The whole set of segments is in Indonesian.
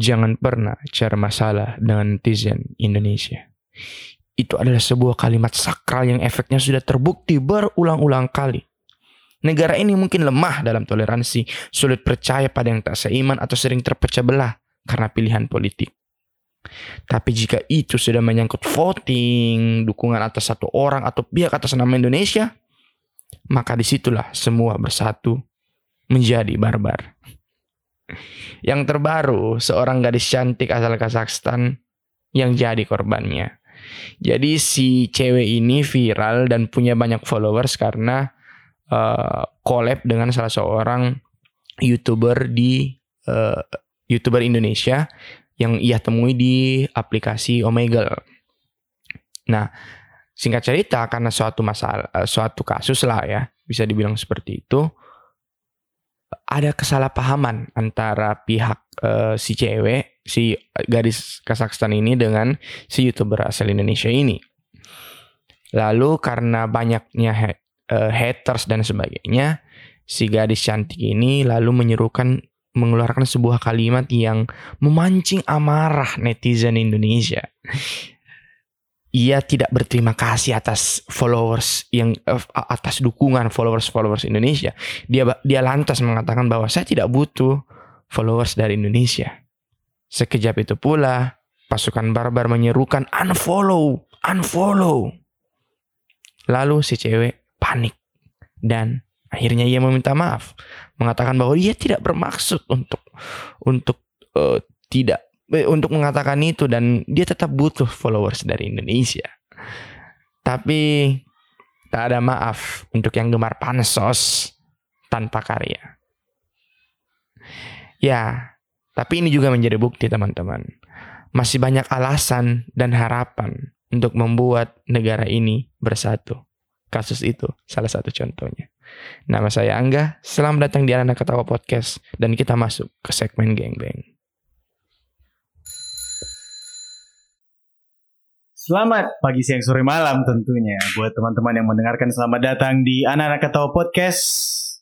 Jangan pernah cari masalah dengan netizen Indonesia. Itu adalah sebuah kalimat sakral yang efeknya sudah terbukti berulang-ulang kali. Negara ini mungkin lemah dalam toleransi, sulit percaya pada yang tak seiman atau sering terpecah belah karena pilihan politik. Tapi jika itu sudah menyangkut voting, dukungan atas satu orang atau pihak atas nama Indonesia, maka di situlah semua bersatu menjadi barbar. Yang terbaru, seorang gadis cantik asal Kazakhstan yang jadi korbannya. Jadi si cewek ini viral dan punya banyak followers karena uh, collab dengan salah seorang youtuber di uh, youtuber Indonesia yang ia temui di aplikasi Omegle. Nah, singkat cerita karena suatu masalah, eh, suatu kasus lah ya, bisa dibilang seperti itu, ada kesalahpahaman antara pihak uh, si cewek, si gadis Kazakhstan ini dengan si youtuber asal Indonesia ini. Lalu karena banyaknya uh, haters dan sebagainya, si gadis cantik ini lalu menyerukan mengeluarkan sebuah kalimat yang memancing amarah netizen Indonesia. Ia tidak berterima kasih atas followers yang uh, atas dukungan followers-followers Indonesia. Dia dia lantas mengatakan bahwa saya tidak butuh followers dari Indonesia. Sekejap itu pula pasukan barbar menyerukan unfollow, unfollow. Lalu si cewek panik dan Akhirnya ia meminta maaf, mengatakan bahwa dia tidak bermaksud untuk untuk uh, tidak eh, untuk mengatakan itu dan dia tetap butuh followers dari Indonesia. Tapi tak ada maaf untuk yang gemar pansos tanpa karya. Ya, tapi ini juga menjadi bukti teman-teman. Masih banyak alasan dan harapan untuk membuat negara ini bersatu. Kasus itu salah satu contohnya. Nama saya Angga, selamat datang di Anak Ketawa Podcast dan kita masuk ke segmen Gengbeng. Selamat pagi, siang, sore, malam tentunya buat teman-teman yang mendengarkan selamat datang di Anak-anak Ketawa Podcast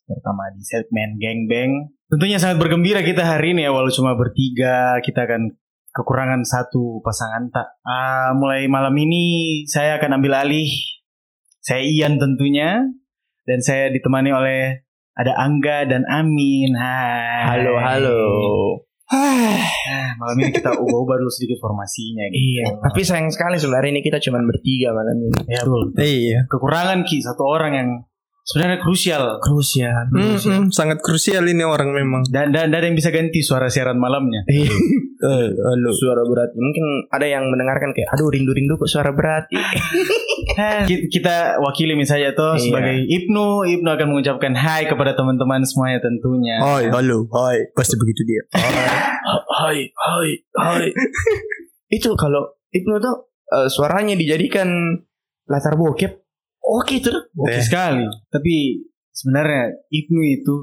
pertama di segmen Gengbeng. Tentunya sangat bergembira kita hari ini ya walau cuma bertiga kita akan kekurangan satu pasangan tak. Uh, mulai malam ini saya akan ambil alih. Saya Ian tentunya dan saya ditemani oleh ada Angga dan Amin. Hai. Halo, halo. Nah, malam ini kita ubah-ubah dulu sedikit formasinya gitu. Iya, tapi sayang sekali sebenarnya ini kita cuma bertiga malam ini. Ya, betul. Iya. Kekurangan Ki satu orang yang sebenarnya krusial. Krusial. Mm-hmm, sangat krusial ini orang memang. Dan dan ada yang bisa ganti suara siaran malamnya. uh, halo. Suara berat. Mungkin ada yang mendengarkan kayak aduh rindu-rindu kok suara berat. kita wakili misalnya tuh iya. sebagai Ibnu, Ibnu akan mengucapkan hai kepada teman-teman semuanya tentunya. Hai, halo, hai. Pasti begitu dia. Hai, hai, hai. Itu kalau Ibnu tuh uh, suaranya dijadikan latar bokep oke tuh oke eh. sekali. Tapi sebenarnya Ibnu itu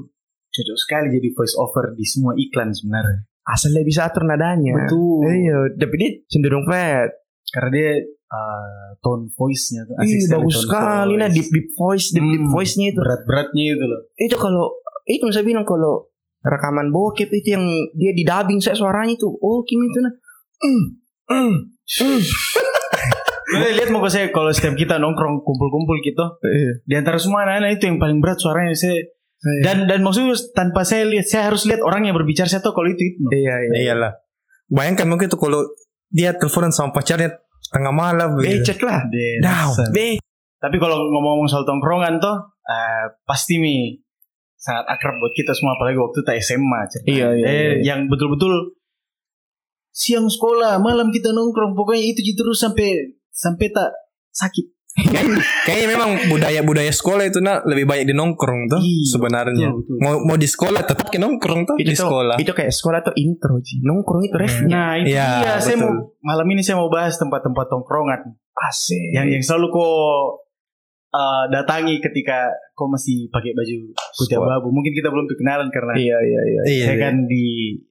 cocok sekali jadi voice over di semua iklan sebenarnya. Asalnya bisa atur nadanya. Betul. Iya tapi dia cenderung flat. Karena dia uh, tone voice-nya tuh asik Iya, bagus sekali. Nah deep deep voice deep deep hmm, voice-nya itu. Berat-beratnya itu loh. Itu kalau itu saya bilang kalau rekaman bokep itu yang dia di dubbing saya suaranya itu oh kimi itu nah. Mm, mm, mm. Lihat mau saya kalau setiap kita nongkrong kumpul-kumpul gitu, iya. di antara semua anak-anak itu yang paling berat suaranya saya iya. dan dan maksudnya tanpa saya lihat saya harus lihat orang yang berbicara saya tahu kalau itu itu. Iya, iya. Iyalah. Bayangkan mungkin itu kalau dia teleponan sama pacarnya tengah malam becek lah. Nah, be. Tapi kalau ngomong-ngomong soal tongkrongan tuh uh, pasti nih sangat akrab buat kita semua apalagi waktu kita SMA. Iya, iya, eh, iya. Yang betul-betul siang sekolah, malam kita nongkrong, pokoknya itu terus sampai sampai tak sakit. Kayaknya memang budaya-budaya sekolah itu nak lebih banyak di nongkrong tuh Iyi, sebenarnya. Betul, betul. Mau mau di sekolah tetap ke nongkrong tuh itu di sekolah. Itu kayak sekolah tuh intro sih. Nongkrong itu refnya. Nah, itu ya, dia. Saya mau malam ini saya mau bahas tempat-tempat nongkrongan. Asik. Yang yang selalu kok uh, datangi ketika kau masih pakai baju putih abu-abu. Mungkin kita belum kenalan karena iya iya iya. Saya iya, kan iya. di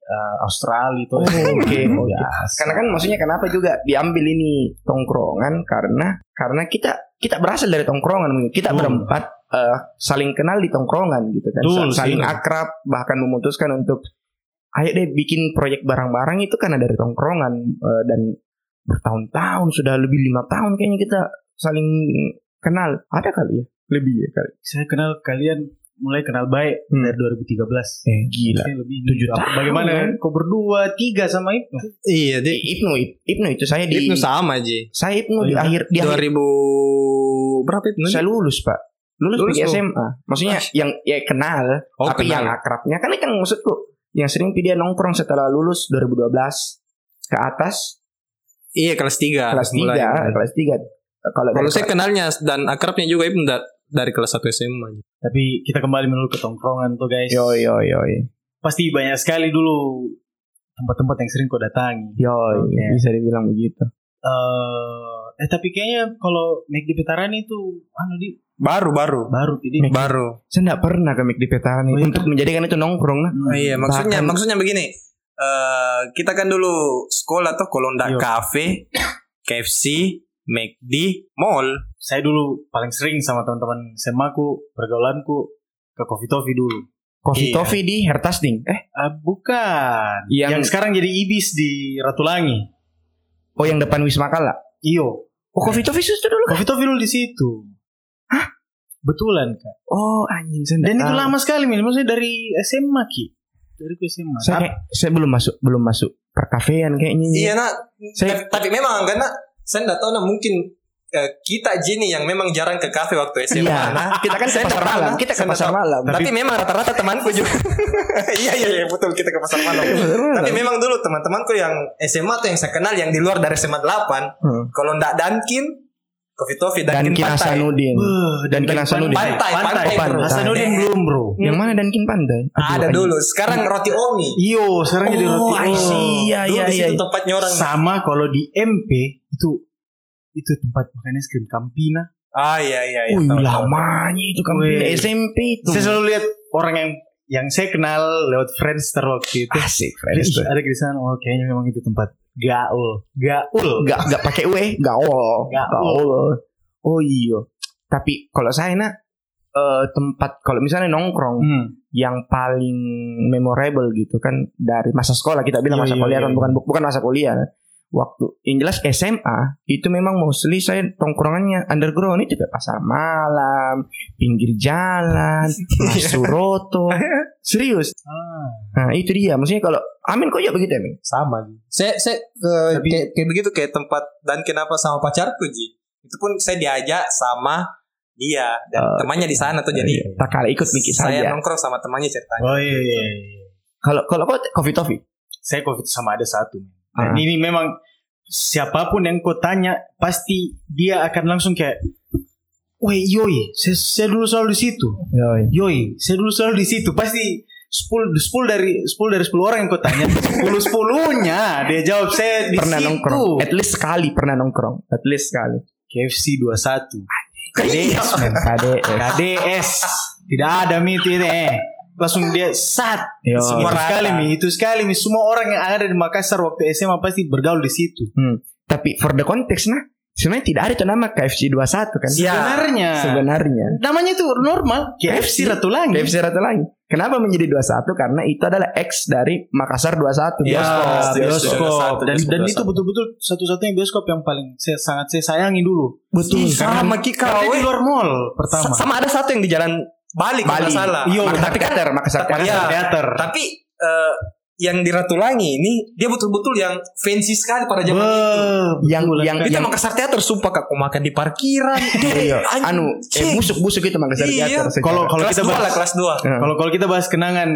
uh, Australia itu. Oh, Oke. Okay. Oh, ya. Karena kan maksudnya kenapa juga diambil ini tongkrongan karena karena kita kita berasal dari tongkrongan kita hmm. berempat uh, saling kenal di tongkrongan gitu kan. Tuh, saling sih. akrab bahkan memutuskan untuk ayo deh bikin proyek barang-barang itu karena dari tongkrongan eh, dan bertahun-tahun sudah lebih lima tahun kayaknya kita saling kenal. Ada kali ya? Lebih ya kali. Saya kenal kalian mulai kenal baik Hmm. dari 2013. Eh gila. Saya lebih Tujuh tahun, Bagaimana kan? kau berdua tiga sama Ibnu? Iya, di Ibnu, Ibnu itu saya di Ibnu sama Ji. saya Ibnu Oh, di iya. akhir di akhir 2000 berapa Ibnu? saya lulus pak. Lulus, Lulus lu? SMA. Maksudnya yang ya kenal, Oh, tapi kenal. yang akrabnya kan kan maksudku yang sering dia nongkrong setelah lulus 2012 ke atas Iya, kelas 3. kelas 3, kelas 3. Kalau Kalau saya kenalnya dan akrabnya juga Ibnu da- dari kelas 1 SMA. Tapi kita kembali menurut ke tongkrongan tuh guys. yo yo yo Pasti banyak sekali dulu tempat-tempat yang sering kau datangi. yo Oke. bisa dibilang begitu. Eh, eh tapi kayaknya kalau make di Petarani itu anu di Baru, baru. baru jadi Baru. Saya nggak pernah ke Mik di Petaran Oh, iya. untuk menjadikan itu nongkrong nah. Hmm. Oh, iya, maksudnya Bahkan- maksudnya begini. eh kita kan dulu sekolah tuh kalau ndak Iya. kafe, KFC, McD, mall. saya dulu paling sering sama teman-teman SMA ku pergaulanku ke Coffee Toffee dulu. Coffee Iya. Toffee di Hertasding. Eh, Ah, bukan. Yang- Yang, sekarang jadi Ibis di Ratulangi. oh yang depan Wisma Kala. Iyo. Oh, Coffee Toffee itu dulu. Coffee Toffee dulu di situ. Hah? Betulan kak. Oh, anjing nggak Dan itu lama sekali min. Maksudnya dari SMA ki. Dari SMA. Saya, saya belum masuk, belum masuk perkafean kayaknya. Iya, nak. Saya- Tapi- tapi memang karena saya ndak tahu nah mungkin eh, kita Jini yang memang jarang ke kafe waktu SMA. Iya. Nah, Kita kan ke saya pasar malam. nah. Kita ke pasar malam. Tapi memang rata-rata temanku juga. iya iya iya betul kita ke pasar malam. Tapi memang dulu teman-temanku yang SMA tuh yang saya kenal yang di luar dari SMA 8 Hmm. kalau ndak Dunkin Coffee Toffee Dan Dunkin Kin Pantai. Hasanuddin. Dan Kin Hasanuddin. Pantai, pantai, bro. Hasanuddin belum bro. Yang mana Dunkin Pantai? Aduh, Ada dulu. Sekarang roti Omi. Iyo, sekarang jadi Oh, roti. I see. Iya, Dulu iya, di iya. situ tempatnya orang. Sama kalau di MP itu itu tempat makan es krim Campina. Ah iya iya iya. Wih, lamanya itu Wih. SMP itu. Saya selalu lihat orang yang yang saya kenal lewat Friendster waktu itu. Asik, Ih, Friends. ada di sana. Oh, kayaknya memang itu tempat gaul. Gaul. Gak gak pakai W, gaul. Gaul. Oh iya. Tapi kalau saya nak eh, tempat kalau misalnya nongkrong Hmm. yang paling memorable gitu kan dari masa sekolah kita bilang Iya, masa iya, kuliah iya. kan bukan bukan masa kuliah. Waktu yang jelas SMA itu memang mostly saya tongkrongannya underground itu kayak pasar malam, pinggir jalan, Masuroto. Serius. Ah. Nah, itu dia. Maksudnya kalau Amin kok ya begitu Amin? Sama. Saya saya Tapi- kayak, kayak begitu kayak tempat dan kenapa sama pacarku Ji. Itu pun saya diajak sama dia dan Oh, temannya di sana tuh jadi tak kalah ikut mikir saya saja. nongkrong sama temannya ceritanya. Oh iya, iya, iya. Kalau kalau kau coffee toffee. Saya covid sama ada satu. Ah. Dan ini memang siapa pun yang kau tanya pasti dia akan langsung kayak Woi, yoi, saya, saya dulu selalu di situ. Yoi, saya dulu selalu di situ. Pasti 10 10 dari 10 dari 10 orang yang kau tanya, 10 10-nya dia jawab saya di pernah situ. nongkrong. At least sekali pernah nongkrong. At least sekali. KFC 21. Iya. KDS, men. KDS. KDS. Tidak ada ini, eh. Langsung dia sat. Yo. Semua Rata. sekali mi, itu sekali mi. Semua orang yang ada di Makassar waktu SMA pasti bergaul di situ. Hmm. Tapi for the context nah, sebenarnya tidak ada itu nama KFC 21 kan? Iya. Sebenarnya. Sebenarnya. Namanya itu normal. KFC Ratulangi. KFC Ratu lagi. Kenapa menjadi 21? Karena itu adalah X dari Makassar 21 Iya. bioskop. Ya, bioskop. bioskop. Dan, Bioskop dan dua itu betul-betul satu-satunya bioskop yang paling saya sangat saya sayangi dulu. Betul. Ih, sama Kika. Karena di weh. luar mall pertama. Sa- Sama ada satu yang di jalan balik Bali. nggak salah. Iya, Makassar tapi kan Theater, Makassar tapi- Theater. iya. teater. tapi eh, yang di Ratulangi ini dia betul-betul yang fancy sekali pada zaman itu. Be- Yang- betul, yang- kan? Itu Makassar Teater sumpah kak aku makan di parkiran. Iya. Anu, eh, busuk-busuk itu Makassar Iya. Theater. secara- Kalau- kalau kita 2 bahas- lah kelas 2. Nah, Kalau kalau kita bahas kenangan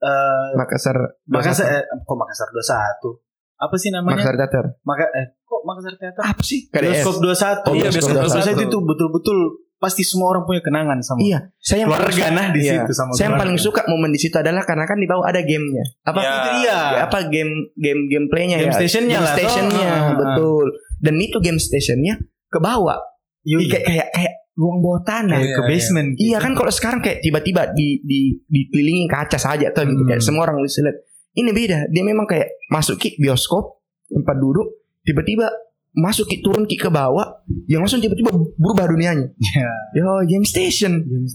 eh Makassar Makassar eh, kok Makassar 21. Apa sih namanya? Makassar Theater. Maka eh kok Makassar Teater? Apa sih? KDS. Bioskop 21. Oh, Iya, bioskop bioskop 21 21. itu betul-betul pasti semua orang punya kenangan sama Iya, saya yang keluarga nah di Iya. situ sama Saya yang paling suka momen di situ adalah karena kan di bawah ada gamenya. Apa Ya. itu dia. Ya, apa game game gameplaynya Game ya? stationnya game lah, toh. stationnya Ah, ah. betul. Dan itu game stationnya ke bawah, Yoi. kayak kayak kayak ruang bawah tanah. Kayak ke Iya, basement. gitu. Iya kan kalau sekarang kayak tiba-tiba di di dikelilingi kaca saja tuh gitu Hmm. kayak semua orang bisa lihat. Ini beda, dia memang kayak masuk ki bioskop tempat duduk tiba-tiba masuk ki turun ki ke bawah yang langsung tiba-tiba berubah dunianya. Ya. Yo game station. Dan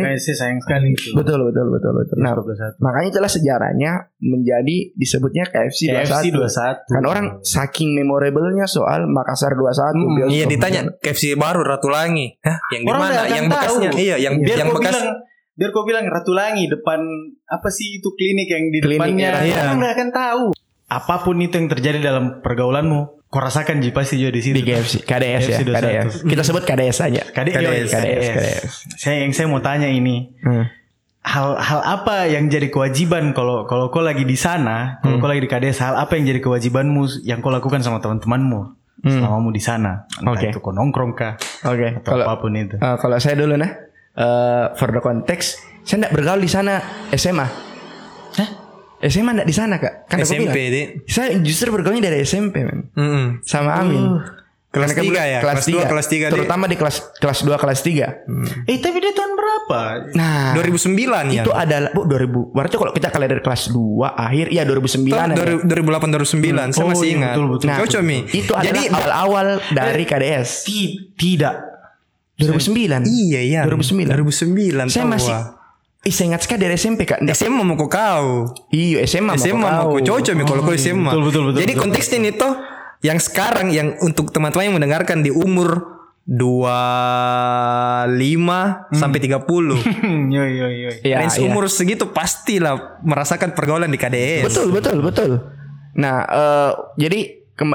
Dan saya sayang sekali itu. Betul betul betul betul. Nah, 21. makanya itulah sejarahnya menjadi disebutnya KFC, KFC 21. 21. Kan orang saking memorable-nya soal Makassar 21 Hmm. Iya ditanya KFC baru Ratulangi. Hah, yang di Orang mana? Yang tahu. bekasnya. Iya, yang biar yang kau bekas. bilang biar kau bilang Ratulangi depan apa sih itu klinik yang di Klinik depannya iya. orang nggak akan tahu apa pun itu yang terjadi dalam pergaulanmu kau rasakan Ji pasti juga di situ di KFC, KDS ya, KFC 21. KDS. Kita sebut KDS aja. KDS, KDS, KDS, KDS. saya yang saya mau tanya ini Hmm. hal hal apa yang jadi kewajiban kalau kalau kau lagi di sana kalau kau lagi di KDS hal apa yang jadi kewajibanmu yang kau lakukan sama teman-temanmu Hmm. selamamu di sana entah Oke. itu kau nongkrong kah Oke, atau kalau apa pun itu eh, kalau saya dulu nah, eh for the context, saya tidak bergaul di sana SMA. SMA enggak di sana kak? Kan aku SMP, bilang. Di. Saya justru bergaulnya dari SMP men. Mm-mm. Sama Amin. Kelas Karena kebetulan- tiga ya? Kelas Kelas dua, 3. kelas tiga, Di. Terutama di kelas kelas 2 kelas 3. eh tapi dia tahun berapa Nah, 2009 ya. itu adalah Bu 2000. Berarti kalau kita kalau dari kelas 2 akhir ya 2009 Tahun ada. 2008 2009 saya Oh, masih iya, ingat. betul, betul. Nah, Cocok Mi. Itu adalah Jadi awal-awal dari KDS. Ti- tidak 2009. iya iya 2009. 2009 Saya masih. Ih, saya ingat sekali dari SMP kak. Nggak- SMA mau kau kau. Iya SMA mau SMA mau kau. kau cocok mi kalau kau SMA. betul, betul, betul, Jadi betul. konteksnya ini tuh yang sekarang yang untuk teman-teman yang mendengarkan di umur 25 sampai 30. yo yo yo Iya, Range iya. umur segitu pastilah merasakan pergaulan di KDS. Betul betul betul. Nah eh, jadi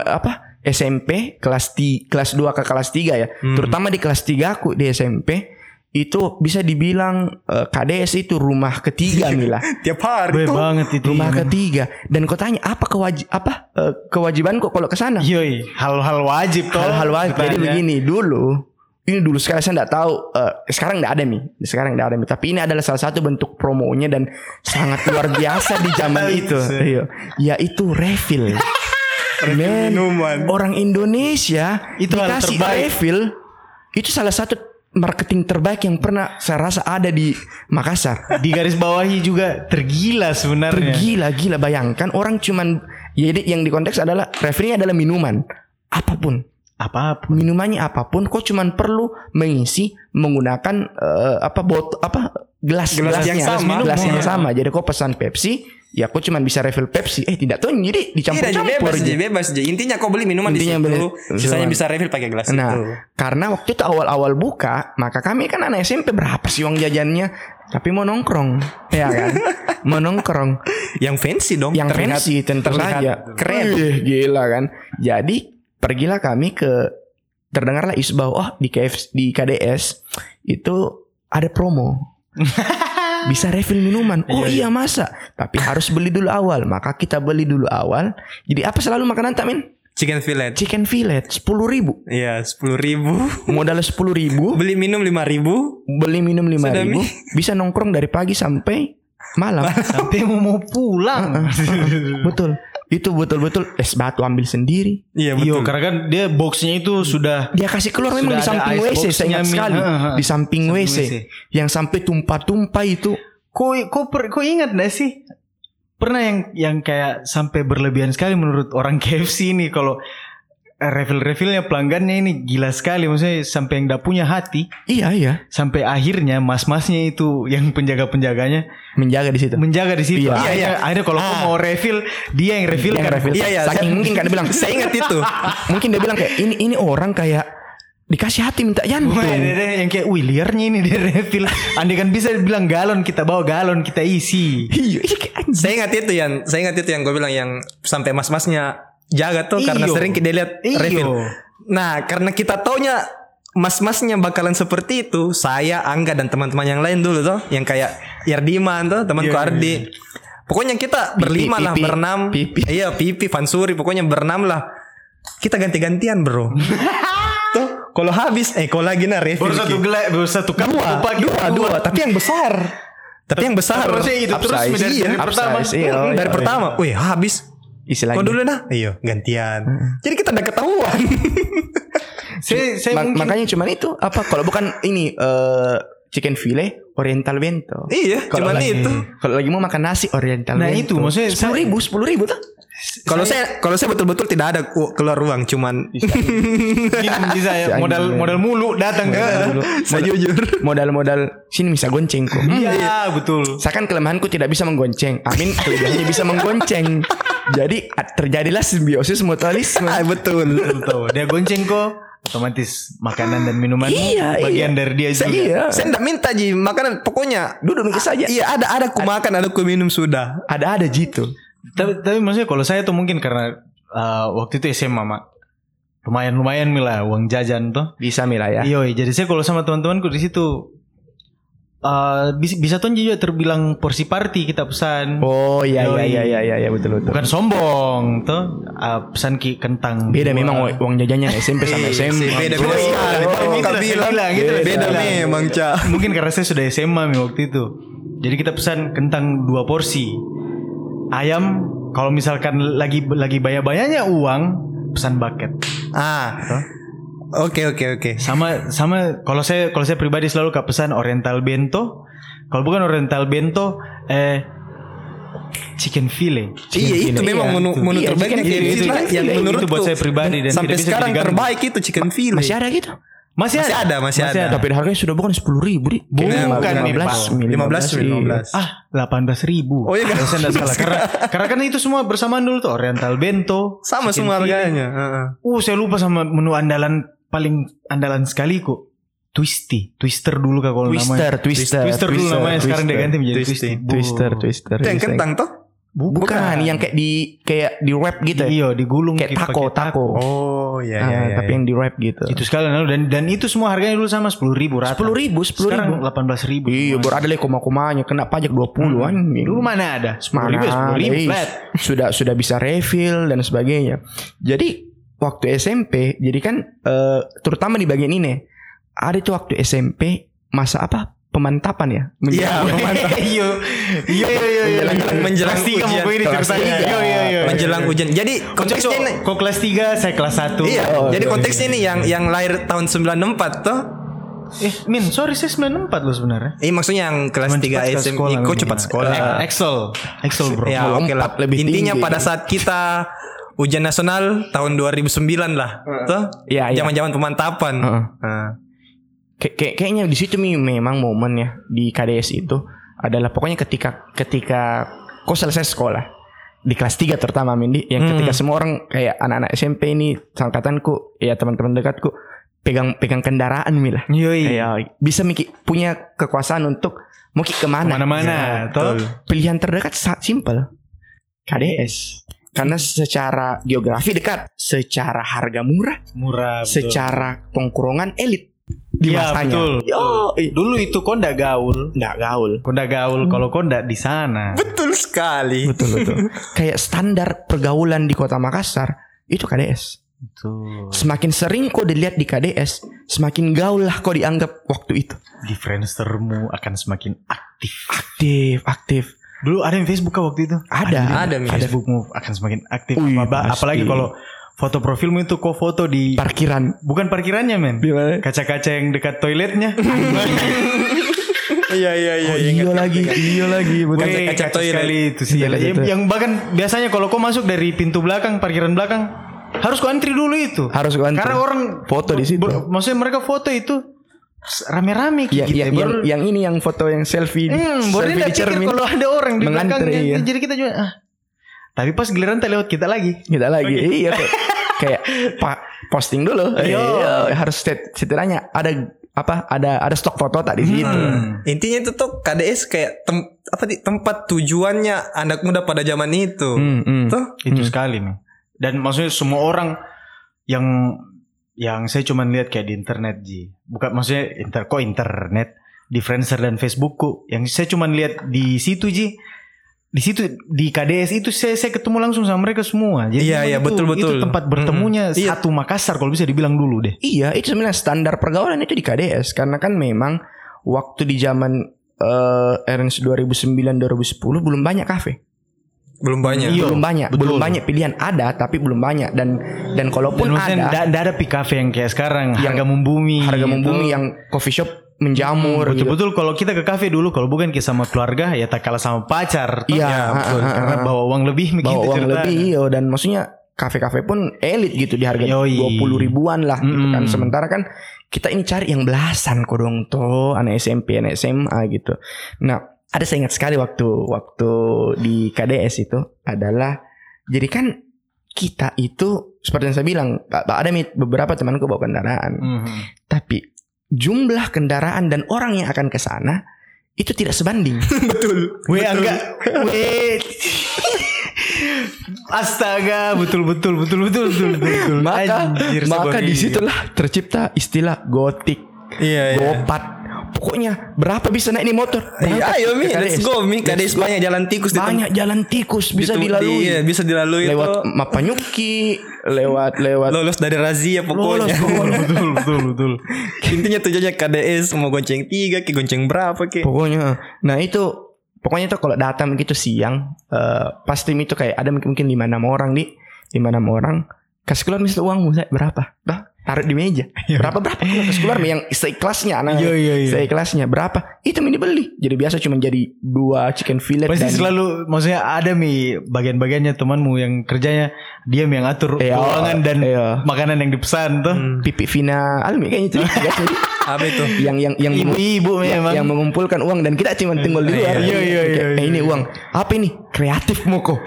apa SMP kelas ti, kelas 2 ke kelas 3 ya. Hmm. Terutama di kelas 3 aku di SMP itu bisa dibilang eh, KDS itu rumah ketiga Mila. Tiap hari Baik tuh. banget itu rumah ketiga dan kau tanya apa kewajib apa eh, kewajibanku kalau ke sana? Yoi, hal-hal wajib toh. hal-hal wajib. Jadi katanya. begini dulu, ini dulu sekali saya tidak tahu. eh, sekarang tidak ada mi, sekarang tidak ada mi. Tapi ini adalah salah satu bentuk promonya dan sangat luar biasa di zaman itu. Iya, yaitu refill. Men, minuman. orang Indonesia Itu dikasih refill itu salah satu marketing terbaik yang pernah saya rasa ada di Makassar. Di garis bawahi juga tergila sebenarnya. Tergila gila bayangkan orang cuman ya, jadi yang di konteks adalah refillnya adalah minuman apa pun Apa? minumannya apa pun kok cuman perlu mengisi menggunakan eh, apa bot apa gelas Gelas yang sama. gelas yang Minum. sama jadi kok pesan Pepsi ya kok cuman bisa refill Pepsi eh tidak tuh jadi dicampur Tidak, Ji, campur bebas, Ji, bebas, Ji. Intinya kau beli minuman Intinya di situ, beli- sisanya bisa refill pakai gelas Nah, itu. karena waktu itu awal-awal buka, maka kami kan anak SMP berapa sih uang jajannya? Tapi mau nongkrong, ya kan? mau nongkrong. Yang fancy dong. yang terlihat- fancy tentu terlihat saja Keren. Gila kan jadi pergilah kami ke terdengarlah isu bahwa oh di KF di KDS itu ada promo. Bisa refill minuman. Oh iya masa? Tapi harus beli dulu awal. Maka kita beli dulu awal. Jadi apa selalu makanan tak min Chicken fillet. chicken fillet. Sepuluh ribu. Iya, sepuluh ribu. modal sepuluh ribu. Beli minum lima ribu. beli minum lima ribu. bisa nongkrong dari pagi sampai malam. Sampai mau mau pulang. betul itu betul-betul es batu ambil sendiri Iya Iya, betul. karena kan dia boxnya itu sudah Dia kasih keluar memang di samping WC, saya ingat sekali. Heeh. Di samping Samping WC, WC. yang sampai tumpah-tumpah itu. Kau kau per, kau ingat gak sih? Pernah yang yang kayak sampai berlebihan sekali menurut orang KFC ini kalau refill-refillnya pelanggannya ini gila sekali maksudnya sampai yang gak punya hati Iya iya, sampai akhirnya mas-masnya itu yang penjaga-penjaganya menjaga di situ. menjaga di situ. Iya. Akhirnya, Iya, iya. akhirnya kalau kau mau refill dia yang refill Yang kan. refill. Iya, iya, Saking saya- mungkin kan dia bilang, Saya ingat itu. mungkin dia bilang kayak ini ini orang kayak dikasih hati minta jantung. Wah, dia- dia yang kayak wih liarnya ini dia refill. Andai kan bisa bilang galon kita bawa galon kita isi. Iya, iya saya ingat itu yang saya ingat itu yang gue bilang yang sampai mas-masnya jaga tuh karena Iyo. sering kita lihat Iyo. refill. Nah, karena kita taunya mas-masnya bakalan seperti itu, saya Angga dan teman-teman yang lain dulu tuh yang kayak Yardiman tuh, temanku Iya, iya, Ardi. Pokoknya kita berlima lah, Pipi. berenam. Pipi. Iya, Pipi, Fansuri, pokoknya berenam lah. Kita ganti-gantian, Bro. tuh, kalau habis eh kalau lagi nah refill. Baru satu gelas, baru satu cup dua, gitu. dua, dua, tapi yang besar. Tapi yang besar. Maksudnya itu terus dari, Iya, dari pertama. iya. Hmm, Oh, dari iya, pertama, wih habis. Isi lagi. Kau dulu nah, iya gantian. Jadi kita udah ketahuan. Saya, saya Ma- mungkin makanya cuman itu apa kalau bukan ini eh chicken fillet oriental bento. Iya, Kalau cuman lagi- itu. Kalau lagi mau makan nasi oriental Nah, bento. itu, maksudnya sepuluh ribu, sepuluh ribu tuh. Kalau saya kalau saya betul-betul tidak ada keluar uang, cuman Minum bisa ya Si modal modal mulu datang ke saya jujur. Modal-modal sini bisa gonceng kok. Iya, betul. Saya kan kelemahanku tidak bisa menggonceng. Amin kelebihannya bisa menggonceng. Jadi terjadilah simbiosis mutualisme. Ah, betul. Betul. Dia gonceng kok otomatis makanan dan minuman Iya, bagian iya. dari dia juga. Iya. Saya enggak minta Ji makanan pokoknya Duduk mikir saja. Iya ada ada ku makan ada ku minum sudah. Ada-ada gitu. Tapi tapi maksudnya kalau saya tuh mungkin karena uh, waktu itu SMA mak lumayan lumayan mila uang jajan tuh. Bisa Mila ya. Iya, jadi saya kalau sama teman-temanku di situ uh, bisa bisa tuh juga terbilang porsi party kita pesan. Oh iya iya Yoi. iya iya iya, iya betul betul. Bukan sombong tuh uh, pesan ki kentang. Beda dua. memang uang- jajannya SMP sama SMA. Beda Oh, beda iya, sekali. oh, gitu lah, bilang gitu beda bilang. memang cak. Mungkin karena saya sudah SMA mi waktu itu. Jadi kita pesan kentang dua porsi. Ayam kalau misalkan lagi lagi banyak-banyaknya uang pesan bucket. Ah. Oke oke oke. Sama sama kalau saya kalau saya pribadi selalu ke pesan oriental bento. Kalau bukan oriental bento eh chicken fillet. Iya itu fillet, memang iya. menu menu Iya, terbaik chicken KFC chicken lah, yang menurut Itu buat saya pribadi dan sampai tidak bisa sekarang diganti. terbaik itu chicken fillet. Masih ada gitu. Masih, Masih ada, masih ada. Tapi harganya sudah bukan sepuluh ribu di. Bukan, Bukan, Pak. 15 15. Ah, 18 ribu. Oh iya, Kalau saya nggak salah. Karena, karena kan itu semua bersamaan dulu tuh. Oriental bento. Sama chicken semua harganya. Heeh. Uh, saya lupa sama menu andalan paling andalan sekali kok. Twisty, Twister dulu kak kalau Twister, namanya. twister, Twister dulu namanya sekarang dia ganti menjadi Twisty. Twisty. Twister, twister. Itu yang twister. kentang toh? Bukan, yang kayak di kayak di wrap gitu. ya. Iya, digulung Kayak pakai taco, taco. Oh iya Ah, iya. iya. tapi yang di wrap gitu. Itu sekali lalu dan dan itu semua harganya dulu sama sepuluh ribu rata. Sepuluh ribu, sepuluh Sekarang ribu. delapan belas ribu. Iya, baru ada lagi koma-komanya kena pajak 20 kan. Dulu mana ada? Sepuluh ribu, sepuluh ribu Iya, flat. Sudah sudah bisa refill dan sebagainya. Jadi waktu SMP, jadi kan eh, terutama di bagian ini ada tuh waktu SMP masa apa? Pemantapan ya. Iya, Menjelang- Iya, iya, iya, iya. Menjelang menjelang ini ceritanya. tiga. Iya, iya, iya. Menjelang ujian. Jadi konteksnya ini Kok kelas 3 saya kelas 1 Iya, Oh, jadi iya, konteksnya ini yang yang lahir tahun 94 toh. Eh Min sorry saya 94 loh sebenarnya Eh maksudnya yang kelas Cuman 3 cepat ke SMP sekolah kok cepat sekolah. Eh, Excel Excel bro Ya oke lah. lebih Intinya tinggi. pada saat kita ujian nasional tahun 2009 lah, toh? Iya, iya. Zaman-zaman pemantapan. Heeh. Nah. Kayak kayak- kayaknya di situ memang momen ya di KDS itu adalah pokoknya ketika ketika kau selesai sekolah di kelas 3 terutama Mindi yang Hmm. ketika semua orang kayak anak-anak SMP ini angkatanku ya teman-teman dekatku pegang pegang kendaraan Mila. Yoi Ya, bisa mikir punya kekuasaan untuk mau ke mana? Mana-mana toh Pilihan terdekat sangat simpel. KDS. Karena secara geografi dekat, secara harga murah, Murah betul. secara tongkrongan elit di Iya, masanya. betul. Yo, Dulu itu kok ndak gaul nggak gaul. Kok ndak gaul Kalau kok ndak di sana Betul sekali. Betul betul. Kayak standar pergaulan di Kota Makassar itu KDS. Betul Semakin sering kau dilihat di KDS, semakin gaul lah kau dianggap waktu itu. Di Friendstermu akan semakin aktif Aktif, aktif. Dulu ada yang Facebook kah waktu itu? Ada, ada, Mi. Facebookmu akan semakin aktif pasti. Apalagi kalau foto profilmu itu kok foto di Parkiran. Bukan parkirannya men? Kaca-kaca yang dekat toiletnya Iya iya iya. Oh, iya lagi, iya lagi. Wih, kaca kacau toilet. sekali itu sih. Yang, bahkan biasanya kalau kau masuk dari pintu belakang, parkiran belakang, harus kau antri dulu itu. Harus gua antri. Karena orang Foto di situ. maksudnya mereka foto itu rame-rame Ya, gitu. ya, yang, Baru- yang ini yang foto yang selfie, Hmm, baru selfie di pikir cermin. kalau ada orang di belakangnya. iya. Jadi kita juga ah. Tapi pas giliran tak lewat kita lagi. Kita lagi, iya kayak, kayak pak posting dulu. Iya. Iya, harus set, setidaknya ada apa? Ada ada stok foto tak di situ. Hmm. Intinya itu tuh KDS kayak tem, apa di tempat tujuannya anak muda pada zaman itu. Hmm, hmm. Tuh. Itu sekali nih. Dan maksudnya semua orang yang yang saya cuman lihat kayak di internet Ji. Bukan maksudnya inter kok internet di Friendster dan Facebookku. Yang saya cuman lihat di situ Ji. Di situ di KDS itu saya saya ketemu langsung sama mereka semua. Jadi Iya, iya, itu- betul-betul. Itu tempat bertemunya Mm-mm. Iya. satu Makassar kalau bisa dibilang dulu deh. Iya, itu sebenarnya standar pergaulan itu di KDS karena kan memang waktu di zaman eh RNS 2009 2010 belum banyak kafe. Belum banyak. Iya. belum banyak, betul. belum banyak pilihan ada tapi belum banyak dan dan kalaupun Dan ada nggak ada pi cafe yang kayak sekarang Yang harga membumi. harga membumi gitu. yang coffee shop menjamur gitu. Betul-betul kalau kita ke kafe dulu kalau bukan kita sama keluarga ya tak kalah sama pacar. Iya, Ya, betul. ah, ah, Karena ah. bawa uang lebih bawa begitu uang ceritanya. lebih iyo dan maksudnya kafe-kafe pun elit gitu di harga dua puluh ribuan lah gitu kan Mm-mm. sementara kan kita ini cari yang belasan kok dong tuh anak SMP anak SMA gitu nah ada saya ingat sekali waktu waktu di KDS itu adalah jadi kan kita itu seperti yang saya bilang ada beberapa temanku bawa kendaraan Mhm. tapi jumlah kendaraan dan orang yang akan ke sana itu tidak sebanding Betul. Weh enggak. Weh. Astaga, betul betul betul betul betul betul. betul. maka Anjir, maka di situlah tercipta istilah gotik Iya, iya. Pokoknya berapa bisa naik ini motor Iya, Berangkat ayo Mi, let's go Mi. Kades banyak jalan tikus di banyak jalan tikus bisa di- dilalui Iya, bisa dilalui lewat. Mapanyuki lewat lewat Lolos dari razia lolos pokoknya. pokoknya. betul betul betul. Intinya tujuannya KDS mau gonceng tiga, ke gonceng berapa ke? pokoknya nah itu pokoknya tuh kalau datang gitu siang eh, pasti itu kayak ada mungkin mungkin lima enam orang di lima enam orang kasih keluar misalnya uangmu saya berapa dah taruh di meja berapa berapa Kalau kasih keluar yang seikhlasnya anak Iya iya iya. seikhlasnya berapa itu mini beli jadi biasa cuma jadi dua chicken fillet Pasti dan selalu maksudnya ada mi bagian-bagiannya temanmu yang kerjanya dia yang atur Iya, keuangan dan iya. makanan yang dipesan tuh. Hmm. pipi Vina Almi kayaknya itu. Apa itu? yang yang yang Ibu-ibu yang, memang. yang mengumpulkan uang dan kita cuma tinggal di luar. Iya, iya, iya, Eh, ini uang. Apa ini? Kreatif moko.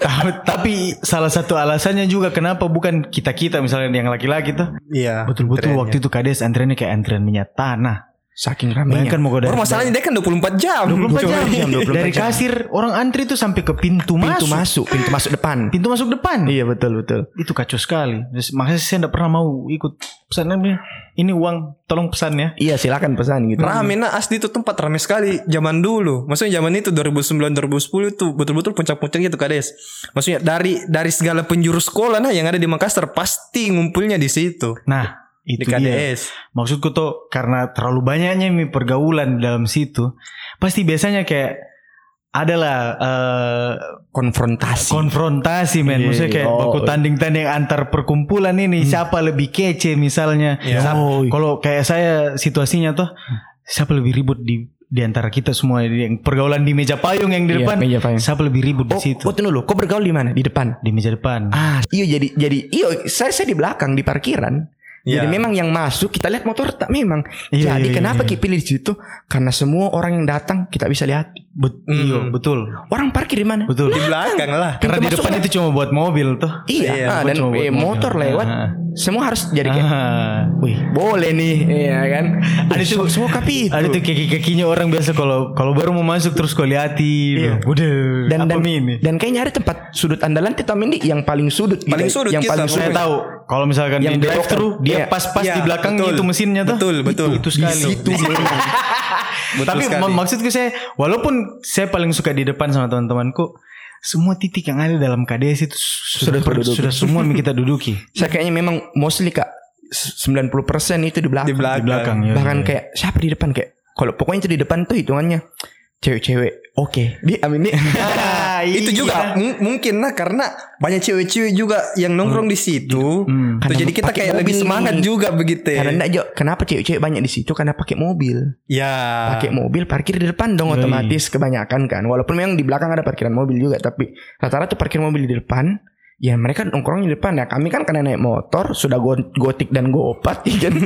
Ta- Tapi salah satu alasannya juga kenapa bukan kita-kita misalnya yang laki-laki tuh. Iya. Betul-betul waktu itu kades antreannya kayak antrean minyak tanah. Saking ramainya. Bayangkan mau dari Baru masalahnya dia kan 24 jam. 24 jam. jam, 24 Dari jam. kasir orang antri tuh sampai ke pintu, pintu masuk. masuk, pintu masuk depan. Pintu masuk depan. Iya betul betul. Itu kacau sekali. Makanya saya tidak pernah mau ikut pesanannya. Ini uang, tolong pesan ya. Iya silakan pesan gitu. Rame nah asli itu tempat rame sekali zaman dulu. Maksudnya zaman itu 2009 2010 itu betul-betul puncak-puncaknya itu kades. Maksudnya dari dari segala penjuru sekolah nah yang ada di Makassar pasti ngumpulnya di situ. Nah, itu Di dia. KDS. Maksudku tuh karena terlalu banyaknya mi pergaulan dalam situ, pasti biasanya kayak adalah eh, Konfrontasi. konfrontasi men. Iya, Maksudnya kayak oh. baku tanding-tanding antar perkumpulan ini siapa lebih kece misalnya. Iya. Siapa- Oh, iya. Kalau kayak saya situasinya tuh siapa lebih ribut di di antara kita semua yang pergaulan di meja payung yang di Iya, depan. meja payung. Siapa lebih ribut di Oh, situ? oh tunggu dulu. Kau bergaul di mana? Di depan. Di meja depan. Ah, iya jadi jadi iyo saya saya di belakang di parkiran. Iya. Jadi memang yang masuk kita lihat motor tak memang. Iya, jadi iya, kenapa iya. kita pilih di situ? Karena semua orang yang datang kita bisa lihat. Bet- Hmm. iya, betul. Orang parkir di mana? Betul. Di belakang lah. Karena di depan itu cuma buat mobil tuh. Iya, Iya, ah, dan cuma buat eh, mobil. motor lewat. Ah. Semua harus jadi kayak, Ah. wih, boleh nih, iya kan? Ada tuh semua kapi itu. Ada tuh kaki-kakinya orang biasa kalau kalau baru mau masuk terus kau liatin. Iya. Udah. dan apa dan, ini? dan kayaknya ada tempat sudut andalan kita Mindi yang paling sudut gitu. Paling sudut yang kita, paling Bro. Saya sudut tahu kalau misalkan Yang yang drive thru dia Iya. pas-pas Iya, di belakang betul. itu mesinnya tuh. Betul, betul. Itu, itu sekali. Di situ. Betul Tapi sekali. mak- maksudku saya walaupun saya paling suka di depan sama teman-temanku semua titik yang ada dalam KDS itu sudah Sudah terduduki. sudah semua kita duduki Saya kayaknya memang mostly kak 90% itu di belakang. Di belakang. di belakang ya. Bahkan kayak siapa di depan kayak kalau pokoknya itu di depan tuh hitungannya cewek-cewek. Oke, di amin nih. Ah, itu iya. juga mung- mungkin nah karena banyak cewek-cewek juga yang nongkrong di situ. Hmm. Tuh, jadi kita kayak lebih semangat nih. juga begitu. Karena enggak Jo, kenapa cewek-cewek banyak di situ? Karena pakai mobil. ya. Pakai mobil parkir di depan dong otomatis kebanyakan kan. Walaupun memang di belakang ada parkiran mobil juga, tapi rata-rata parkir mobil di depan. Ya mereka nongkrong di depan ya. Kami kan karena naik motor sudah go- gotik dan gopat ya kan.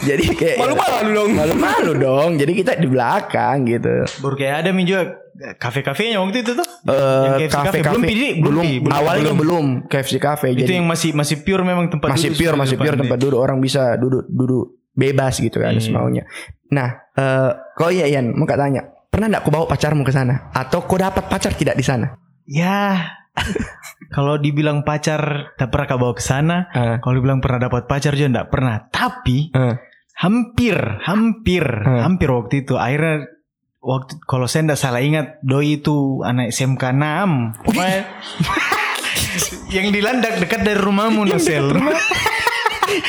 Jadi kayak Malu-malu dong. Malu-malu dong. Jadi kita di belakang gitu. baru kayak ada mi juga kafe-kafenya waktu itu tuh. Eh Yang KFC kafe kafe Belum, Pidi? Belum, belum, awalnya belum. belum, KFC cafe itu jadi yang masih masih pure memang tempat masih duduk pure masih pure nih. tempat duduk orang bisa duduk duduk bebas gitu kan Iya. semaunya. Nah, eh kau iya Yan, mau kak tanya, pernah nggak kau bawa pacarmu ke sana? Atau kau dapat pacar tidak di sana? Ya. kalau dibilang pacar tak pernah kau bawa ke sana. Ah. Kalau dibilang pernah dapat pacar juga enggak pernah. Tapi Eh, hampir, hampir, Hmm. hampir waktu itu. Akhirnya waktu kalau saya enggak salah ingat doi itu anak SMK 6. Pokoknya- yang di landak dekat dari rumahmu Nosel.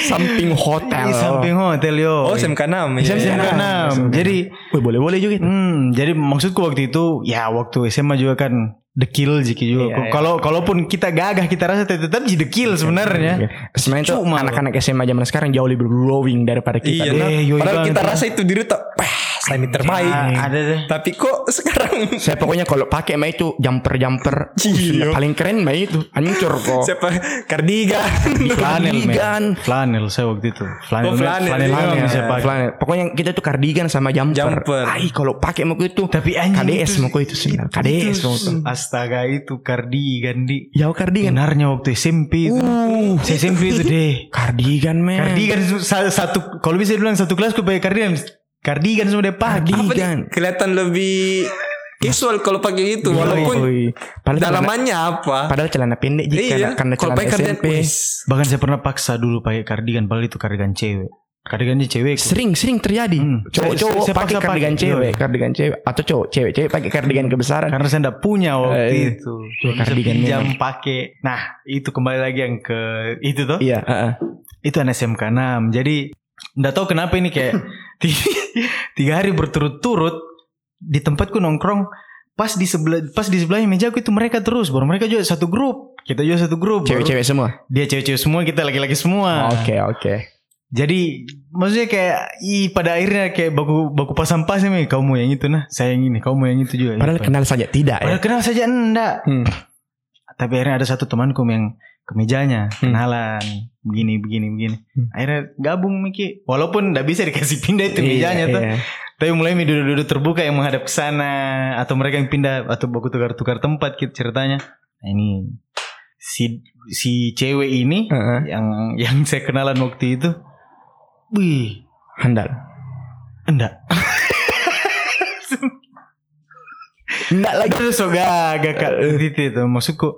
Samping hotel. Di samping hotel yo. Oh SMK 6 SMK iya. 6. Jadi Wih, boleh-boleh juga itu. Hmm, jadi maksudku waktu itu ya waktu SMA juga kan dekil jiki juga. Iya, iya. Kalau kalaupun kita gagah kita rasa tetap jadi dekil sebenarnya. Sebenarnya tuh anak-anak SMA zaman sekarang jauh lebih glowing daripada kita. Iya, Eh, nah. yoi padahal kita rasa itu diri tuh, ini terbaik. Ah, ada deh. Tapi kok sekarang Saya pokoknya kalau pakai mah itu jumper-jumper Iya. paling keren mah itu. Hancur kok. siapa kardigan? Flanel. Kardigan. Flanel saya waktu itu. Flanel, Oh, flanel. flanel, Flanel. memang bisa Iya. pakai. Flanel. Pokoknya kita tuh kardigan sama jumper. Jumper. Ay, kalau pakai mau itu. Tapi anjing KDS itu- mau itu sebenarnya. KDS mau itu. Astaga itu kardigan di. Ya kardigan. Benarnya waktu SMP itu. Uh, Saya SMP itu deh. kardigan men. Kardigan satu kalau bisa bilang satu kelas pakai kardigan. Kardigan semua deh? Kardigan. Kelihatan lebih visual kalau pakai itu walaupun Woi. Padahal celana, dalamannya apa? padahal celana pendek jika Iya, karena celana pakai kardigan, SMP. Bahkan saya pernah paksa dulu pakai kardigan, padahal itu kardigan cewek. Kardigannya cewek. Sering sering terjadi. Hmm. Cowok-cowok Saya- saya pakai paksa kardigan pakai. cewek, Iya. kardigan cewek atau cowok cewek-cewek pakai kardigan kebesaran. Karena saya enggak punya waktu Eh, itu. kardigan jam pakai. Nah, itu kembali lagi yang ke itu tuh. Iya, heeh. Itu anak SMK 6. Jadi enggak tahu kenapa ini kayak tiga, hari berturut-turut di tempatku nongkrong pas di sebelah pas di sebelahnya mejaku itu mereka terus baru mereka juga satu grup kita juga satu grup Cewek-cewek semua. dia cewek-cewek semua kita laki-laki semua Oke, oke. Jadi maksudnya kayak i pada akhirnya kayak baku baku pasang pas nih kau mau yang itu nah saya yang ini kau mau yang itu juga. Padahal Iya, kenal saja tidak ya. Padahal kenal saja enggak. Hmm. Tapi akhirnya ada satu temanku yang ke mejanya Hmm. kenalan begini begini begini. Hmm. Akhirnya gabung Miki. Walaupun enggak bisa dikasih pindah itu mejanya Iya, tuh. iya. Tapi mulai mi duduk-duduk terbuka yang menghadap ke sana atau mereka yang pindah atau baku tukar-tukar tempat gitu ceritanya. Nah, ini si si cewek ini Heeh. yang yang saya kenalan waktu itu. Wih, Handal. enggak. Enggak lagi. Itu so gagak kak Itu itu. Maksudku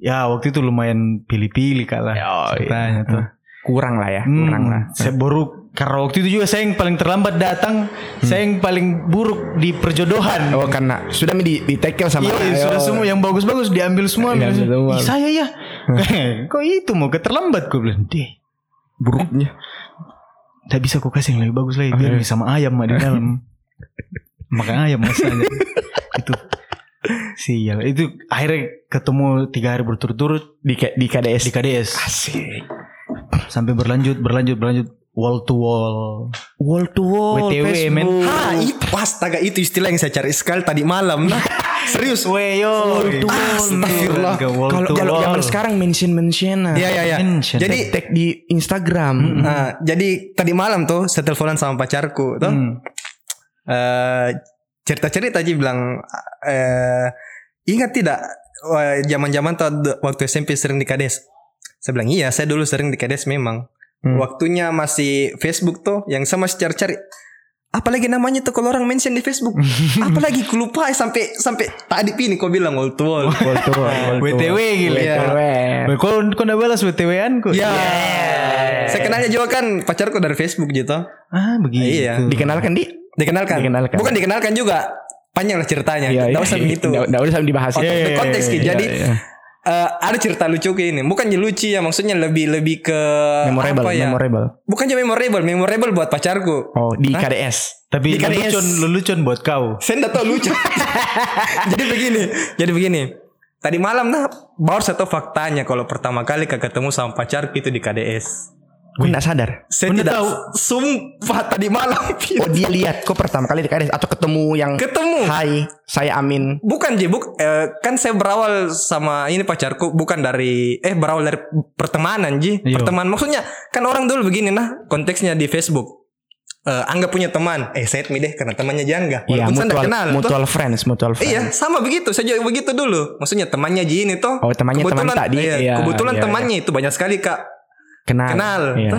Ya waktu itu lumayan pilih-pilih kak lah. Oh, Ceritanya tuh. Kurang lah ya, Hmm, kurang lah. Saya baru Karena waktu itu juga saya yang paling terlambat datang Saya yang paling buruk di perjodohan. Oh karena sudah di, di tackle sama Iya sudah semua yang bagus-bagus diambil semua. "Ih, Saya ya. Kok itu mau keterlambat? Gue bilang Deh. Buruknya. Tak bisa kau kasih yang lebih bagus lagi Biar sama ayam mah di dalam. Makan ayam masalahnya Itu Sial Itu akhirnya ketemu tiga hari berturut-turut Di K- di KDS. di KDS Asik. sampai berlanjut berlanjut berlanjut wall to wall Wall to wall. WTW, Facebook. men. Ah, itu astaga itu istilah yang saya cari sekali tadi malam. Nah, serius. Weyo. Astagfirullah. Kalau kalau zaman sekarang mention mention Iya iya iya. Mention. Jadi tag di Instagram. nah, jadi tadi malam tuh saya teleponan sama pacarku tuh. Hmm. eh cerita-cerita aja bilang eh ingat tidak wah, zaman-zaman waktu SMP sering di kades. Saya bilang iya, saya dulu sering di kades memang. Hmm. Waktunya masih Facebook tuh yang sama cari-cari apalagi namanya tuh kalau orang mention di Facebook. apalagi ku lupa eh, sampai sampai tadi pini kau bilang wall to wall. Wall to wall. WTW gila Iya. WTW. Weh, Kau kau udah balas WTW-an ku? Ya. Saya kenalnya juga kan pacarku dari Facebook gitu. Ah begitu. Iya. Dikenalkan di Dikenalkan. Dikenalkan. Bukan dikenalkan juga. Panjang lah ceritanya. Iya, iya. usah begitu. Nggak nggak usah dibahas. Out of the Iya, context iya, gitu. iya, Jadi iya. eh, ada cerita lucu kayak ini. Bukan lucu ya, maksudnya lebih lebih ke Memorable, apa ya? memorable. Bukan aja memorable, memorable buat pacarku. Oh, di Hah? KDS. Tapi Di KDS. lelucon lelucon buat kau. Saya enggak tahu lucu. jadi begini, jadi begini. Tadi malam nah baru saya tahu faktanya kalau pertama kali ketemu sama pacarku itu di KDS. Gue nggak sadar. Saya tidak tahu? sumpah tadi malam Oh dia lihat kok pertama kali di KDS atau ketemu yang ketemu. Hai, saya Amin. Bukan Ji, buk, eh, kan saya berawal sama ini pacarku bukan dari eh berawal dari pertemanan Ji. Iya. Pertemanan maksudnya kan orang dulu begini nah konteksnya di Facebook. Eh anggap punya teman, eh set me deh karena temannya Jangga. Iya, mutual, kenal. toh. mutual friends, mutual friends. Iya, sama begitu. Saya juga begitu dulu. Maksudnya temannya Ji ini toh. Oh, temannya teman kebetulan, tadi. iya, Iya, kebetulan iya, temannya itu banyak sekali Kak Kenal. kenal. Iya.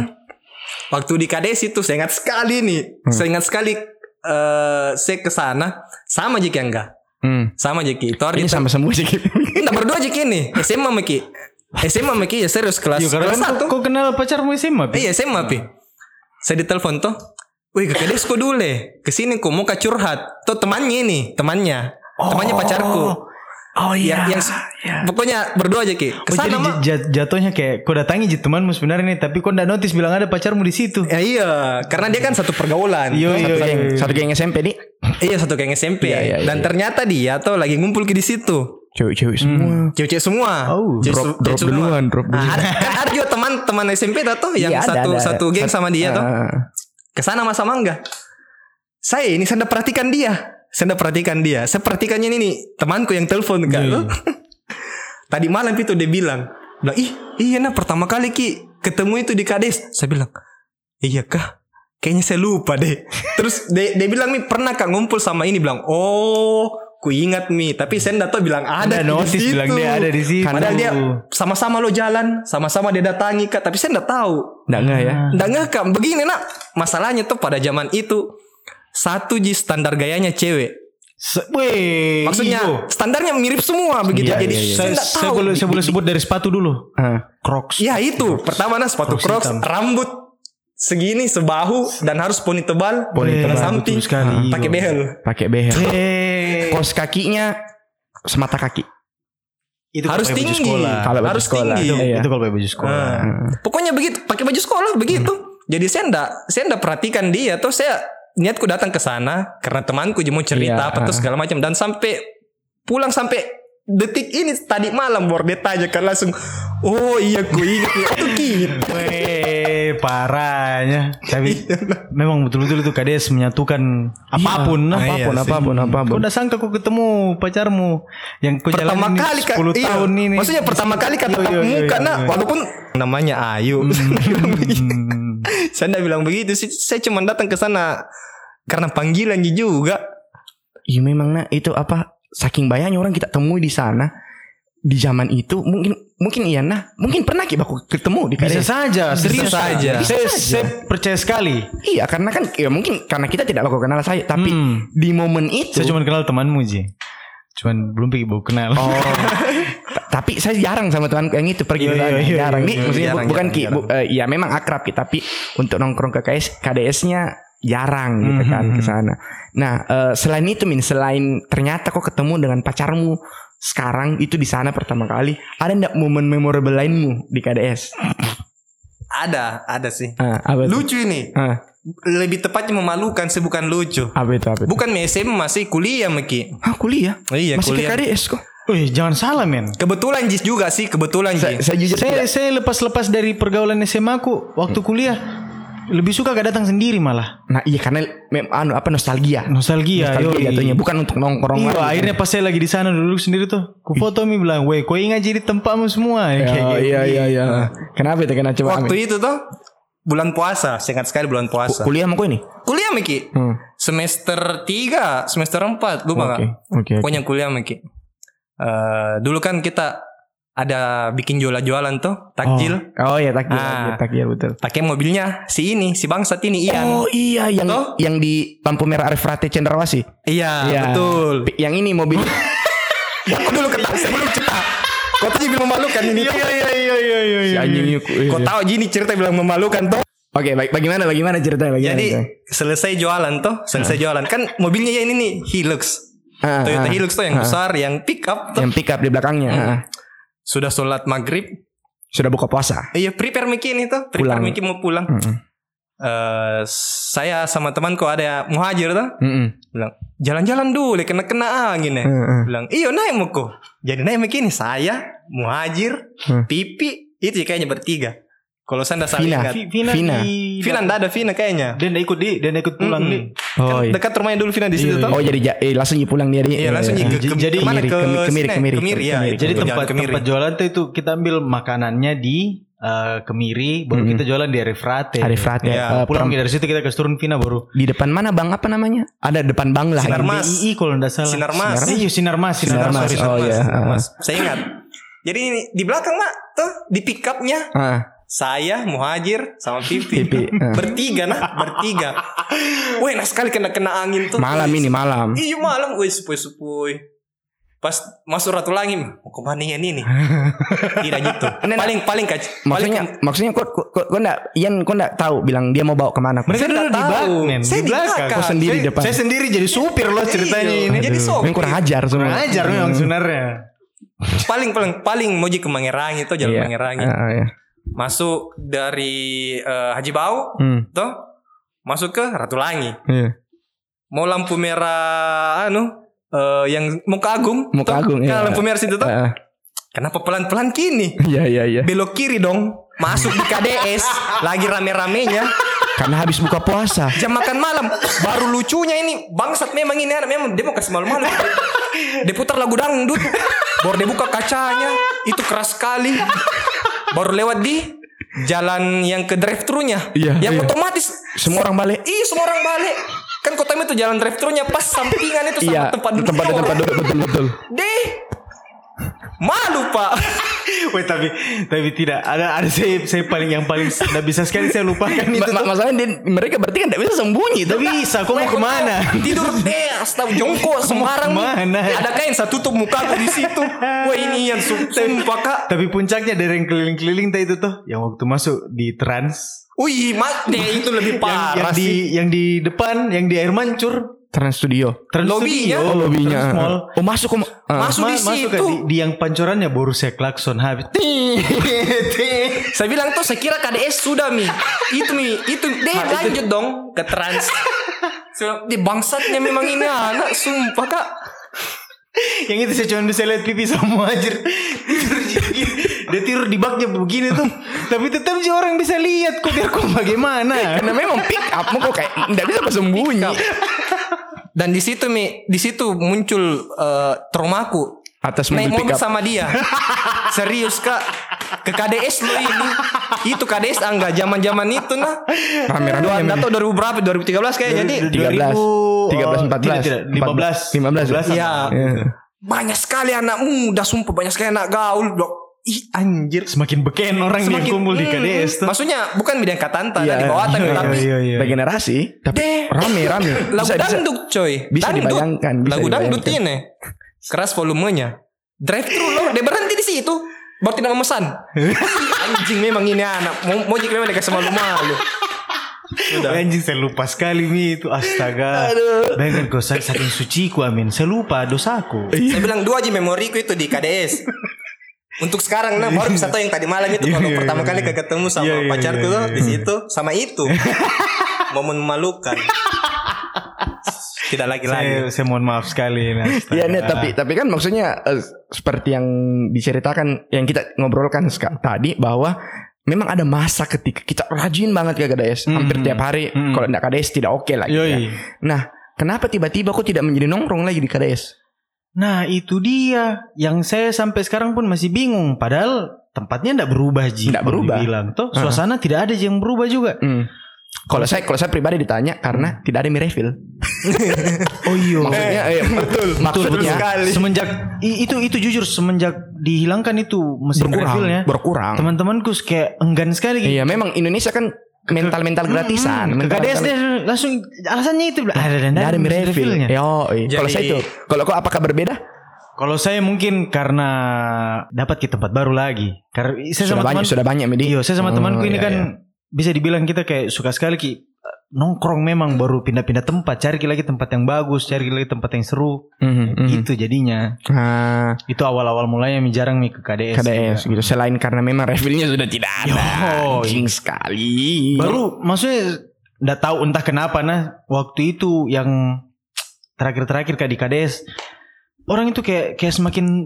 Waktu di KDS itu saya ingat sekali nih. Hmm. Saya ingat sekali eh saya ke sana sama Jiki enggak? Hmm. Sama Jiki. Itu Ini sama semua sih. Enggak berdua aja gini. SMA Miki. SMA Miki ya serius kelas Iya, karena kelas kan satu. kau kenal pacarmu SMA. Iya SMA Pi. Saya ditelepon tuh. Wih ke Kedesku dulu Ke sini ku mau curhat. Tuh temannya ini. Temannya. Temannya pacarku. Oh Yang, yang pokoknya berdua aja ki. Oh, jadi mah. j- j- jatuhnya kayak kau datangi ji temanmu sebenarnya nih, tapi kau ndak notice bilang ada pacarmu di situ. Ya, iya, karena dia kan satu pergaulan. Iya, iya, Satu iya. geng, satu geng SMP nih. Iya satu geng SMP. Iya, iya, iya, Dan iya. ternyata dia tuh lagi ngumpul ke di situ. Cewek-cewek semua. Cewek-cewek semua. Oh, Cewek drop- drop cewek semua. duluan, drop Nah, duluan. ada, kan ada juga teman-teman SMP tuh yang Iya, satu ada. satu geng sama dia tuh. Ah. Ke sana masa mangga. Saya ini saya perhatikan dia. Saya ndak perhatikan dia. Saya perhatikannya ini nih temanku yang telepon kan. Iya. Tadi malam itu dia bilang, bilang ih iya nah pertama kali ki ketemu itu di Kades. Saya bilang, iya kah? Kayaknya saya lupa deh. Terus dia, dia bilang nih pernah kak ngumpul sama ini bilang, oh ku ingat mi. Tapi saya ndak tahu bilang ada Ada situ. bilang dia ada di situ. Padahal dia sama-sama lo jalan, sama-sama dia datangi kak. Tapi saya ndak tahu. Nggak nggak ya. Nggak ngekam begini nak masalahnya tuh pada zaman itu satu ji standar gayanya cewek Se- Weh, maksudnya iyo. standarnya mirip semua begitu Iya, jadi iya, iya. saya saya tahu boleh saya boleh sebut dari sepatu dulu. Ah. Crocs. ya itu pertama nah sepatu Crocs crocs hitam. rambut segini sebahu dan harus poni tebal Poni tebal, samping sekali. Ah, pakai behel Pakai behel. Eh, Kos kakinya semata kaki. itu harus tinggi sekolah. Kalau baju harus sekolah. tinggi Itu, Iya. itu kalau pakai baju sekolah. Ah. pokoknya begitu pakai baju sekolah begitu jadi saya ndak saya ndak perhatikan dia tuh saya niatku datang ke sana karena temanku mau cerita Iya, apa tuh segala macam dan sampai pulang sampai detik ini tadi malam baru dia tanya kan langsung oh iya ku ingat ya itu gitu Weh, parahnya. Tapi memang betul-betul itu kades menyatukan apa pun. nah. Iya Apa pun, sih. apa pun, apa pun. Kau udah sangka kau ketemu pacarmu yang kau pertama kali kan 10 iya. tahun ini. maksudnya pertama kali kan Iya, iya, muka iya, nah iya. walaupun namanya Ayu Hmm. saya ndak bilang begitu sih saya cuma datang ke sana karena panggilan juga Iya memang nah itu apa saking banyaknya orang kita temui di sana di zaman itu mungkin mungkin iya nah mungkin pernah kita baku ketemu di Bisa saja, serius saja. Saya, saya percaya sekali. Iya karena kan ya mungkin karena kita tidak baku kenal saya tapi Hmm. di momen itu Saya cuma kenal temanmu Ji. Cuman belum pergi bau kenal. Oh, tapi saya jarang sama temanku yang itu pergi Iya, ke sana. iya, iya, jarang iya, nih, iya. maksudnya bu- Jarang, bukan jarang, ki, bu- eh, ya memang akrab ki, tapi untuk nongkrong ke KS, KDS-nya jarang gitu kan Mhm. ke sana. Nah, eh, selain itu min, selain ternyata kok ketemu dengan pacarmu sekarang itu di sana pertama kali, ada ndak momen memorable lainmu di KDS? ada ada sih apa itu? lucu ini Ah, lebih tepatnya memalukan sih bukan lucu apa itu apa itu? bukan SMA masih kuliah Meki Ah, kuliah. iya Masih ke kuliah KDS kok. Wih, jangan salah men. kebetulan Jis juga sih kebetulan Saya, Jis saya jujur Saya tidak. saya lepas-lepas dari pergaulan SMA aku waktu kuliah lebih suka gak datang sendiri malah. Nah, iya karena mem, anu apa nostalgia. Nostalgia, Nostalgia yoi. jatuhnya bukan untuk nongkrong Iya, lagi. akhirnya pas saya lagi di sana duduk sendiri tuh, ku foto mi bilang, "Weh, kau ingat jadi tempatmu semua." Ya, kayak Oh, gitu. iya iya iya. Kenapa itu kena coba waktu Amin? itu tuh bulan puasa singkat sekali bulan puasa Kuliah sama kau ini? kuliah Meki Hmm. semester 3 semester 4 lupa Oke, nggak oke. oke. pokoknya kuliah Meki Eh, dulu kan kita ada bikin jualan-jualan tuh takjil Oh iya takjil, Ah. takjil, takjil betul. pakai mobilnya si ini si bangsat ini Ian Oh iya yang Toh? yang di lampu merah Arifrate Cendrawasih. iya Iya. betul Yang ini mobil. aku dulu ketahui sebelum cerita kau tuh bilang memalukan ini Iya iya iya iya iya. si anjing ini. ku- kau tahu gini cerita bilang memalukan tuh Oke, baik bagaimana bagaimana ceritanya bagaimana? jadi selesai jualan tuh selesai jualan kan mobilnya ya ini nih Hilux Ah, Toyota ah. Hilux tuh yang Ah. besar yang pick up tuh yang pick up di belakangnya. Hmm. ah. sudah sholat maghrib Sudah buka puasa. iya prepare Miki nih tuh prepare Pulang. Miki mau pulang Mm-mm. Eh, saya sama temanku ada muhajir tuh Mm-mm. bilang jalan-jalan dulu kena kena angin ya Mm-mm. bilang iyo naik mau kok jadi naik begini saya muhajir Hmm. pipi itu ya kayaknya bertiga kalau saya nggak salah Vina. ingat Vi- Vina, Vina. di Vina nggak ada Vina kayaknya Dia nggak ikut di, dia nggak ikut pulang Mm-mm. di. Oh Kan iya. dekat rumahnya dulu Vina di situ Iya, tuh Oh jadi ja- eh, langsung pulang dia. Iya langsung iya. ke, ke, Jadi ke mana Kemiri, ke Kemiri? Kemiri, Kemiri, ya. Kemiri. Jadi tempat Kemiri. tempat jualan tuh itu kita ambil makanannya di eh, Kemiri, baru Mm-mm. kita jualan di Arifrate. Arifrate. Iya, eh, Pulang peram- dari situ kita ke turun Vina baru. di depan mana bang apa namanya? Ada depan bang lah. Sinar ini. Mas. DII kalau nggak salah. Sinar Mas. Iya, Sinar Mas, Sinar, Sinar Mas. Mas. sorry, Oh, iya. Sinar Mas. Saya ingat. Jadi di belakang mak tuh di pick upnya Ah, saya muhajir sama Pipi, Pipi, ah. bertiga nah bertiga. Wah enak sekali kena kena angin tuh. malam ini malam. Iya malam, wih sepoi sepoi. Pas masuk Ratu Langi, mau ke mana yang ini? Tidak gitu. Paling paling kac. Maksudnya paling, maksudnya kok kok kok kok enggak Ian kok enggak tahu bilang dia mau bawa ke mana. Mereka Saya dulu di belakang, men. Saya di di belakang. Kau sendiri Saya- depan. Saya sendiri jadi supir loh ceritanya Iya, ini. jadi memang kurang ajar semua. Kurang ajar memang sebenarnya. paling paling paling mau ke Mangerangi itu jalan Iya. Mangerangi. Ah, ah, iya. Masuk dari eh, Haji Bau, Hmm. toh masuk ke Ratu Langi. Iya. Mau lampu merah anu eh, yang Muka Agung, Muka toh? Agung, Kan iya. lampu merah situ. Ah, ah. Kenapa pelan-pelan kini? Iya iya iya. Belok kiri dong. Masuk di KDS lagi rame-ramenya Karena habis buka puasa. jam makan malam baru lucunya ini bangsat memang ini anak memang dia mau kasih malu-malu dia putar lagu dangdut baru dia buka kacanya itu keras sekali baru lewat di jalan yang ke drive thru-nya Iya, yang iya. otomatis Semua orang balik. iya semua orang balik kan kota itu jalan drive thru-nya pas sampingan itu sama Iya, tempat duduk tempat tempat duduk betul betul. deh malu pak Wait tapi tapi tidak ada ada saya saya paling yang paling tidak bisa sekali saya lupakan itu. Ma- ma- masalahnya dia- mereka berarti kan tidak bisa sembunyi. Tapi bisa, kau mau ke mana? tidur eh astaga jongkok sembarang nih. ke mana? ada kain saya tutup muka aku di situ wah ini yang su- sumpah kak Tapi puncaknya dari yang keliling-keliling tadi itu tuh, yang waktu masuk di trans, Wih, deh itu lebih yang, parah yang di sih. yang di depan, yang di air mancur, Trans Studio. trans? Studio, Oh lobbynya. Trans Mall. Oh masuk kok. Ah. Masuk di Ma- masuk situ. kan, di, di yang pancorannya baru saya klakson habis. Saya bilang tuh saya kira KDS sudah mi. Itu mi, itu deh lanjut dong ke trans. So, di bangsatnya memang ini anak sumpah kak. yang itu saya cuma bisa lihat pipi semua aja. Di- Dia tidur di baknya begini tuh. Tapi tetap sih orang bisa lihat kok biar kok bagaimana. Karena memang pick up kok kayak tidak bisa bersembunyi. Dan di situ mi, di situ muncul eh, traumaku. Atas Naik mobil sama dia. Serius kak. Ke KDS lo ini. Itu KDS ah, enggak zaman-zaman itu nah. Rame-rame Dua, tahu 2000 berapa 2013 kayaknya jadi 13 13 14 Tidak, tidak, 15 15 Iya. Iya. banyak sekali anak muda sumpah banyak sekali anak gaul Blok. Ih anjir Semakin beken orang yang kumpul di Hmm, KDS tuh. maksudnya bukan bidang katanta Iya, di bawah tapi iya, tapi iya, iya. Regenerasi tapi Deh. rame rame. lagu Bisa, bisa. dangdut coy Bisa Dangdut. dibayangkan, bisa lagu dangdut ini keras volumenya drive thru loh dia berhenti di situ baru tidak memesan anjing memang ini anak mau mau jika memang dikasih malu-malu Udah. Anjing saya lupa sekali mi itu astaga. Bayangkan kau saya saking suci ku amin. Saya lupa dosaku. saya bilang dua aja memoriku itu di KDS untuk sekarang nah baru bisa tahu yang tadi malam itu Iya, kalau iya, pertama iya. kali ketemu sama Iya, iya, pacarku iya, tuh iya. di situ sama itu momen memalukan tidak lagi lagi Saya, saya mohon maaf sekali. nah. Iya nih tapi tapi kan maksudnya eh, seperti yang diceritakan yang kita ngobrolkan tadi bahwa memang ada masa ketika kita rajin banget ke KDS hampir Hmm. tiap hari Hmm. kalau enggak KDS tidak oke lagi Yoi. ya. Nah, kenapa tiba-tiba kok tidak menjadi nongkrong lagi di KDS? Nah itu dia yang saya sampai sekarang pun masih bingung. Padahal tempatnya tidak berubah Ji. Kalau berubah. dibilang. Toh suasana tidak ada yang berubah juga. Hmm. Kalau saya kalau saya pribadi ditanya karena tidak ada mie refill. Oh iya. Maksudnya eh, betul, maksudnya Semenjak i- itu itu jujur semenjak dihilangkan itu mesin berkurang, refillnya. berkurang. Teman-temanku kayak enggan sekali gitu. Iya, memang Indonesia kan mental-mental gratisan. Hmm, ke mental- KDS dia langsung alasannya itu ada dan mie refill. refillnya. Yo, kalau saya itu, kalau kok apakah berbeda? Kalau saya mungkin karena dapat ke tempat baru lagi. Karena saya sudah sama banyak, teman, sudah banyak Medi. iya, saya sama Oh, temanku ini iya, kan iya. bisa dibilang kita kayak suka sekali ki nongkrong memang baru pindah-pindah tempat, cari lagi tempat yang bagus, cari lagi tempat yang seru. Mhm, mhm. Itu jadinya. Ah, Itu awal-awal mulanya mi jarang mi ke KDS. KDS juga. gitu. Selain karena memang refillnya sudah tidak ada. Yo. Anjing sekali. Baru maksudnya nggak tahu entah kenapa nah waktu itu yang terakhir-terakhir kayak di KDS orang itu kayak kayak semakin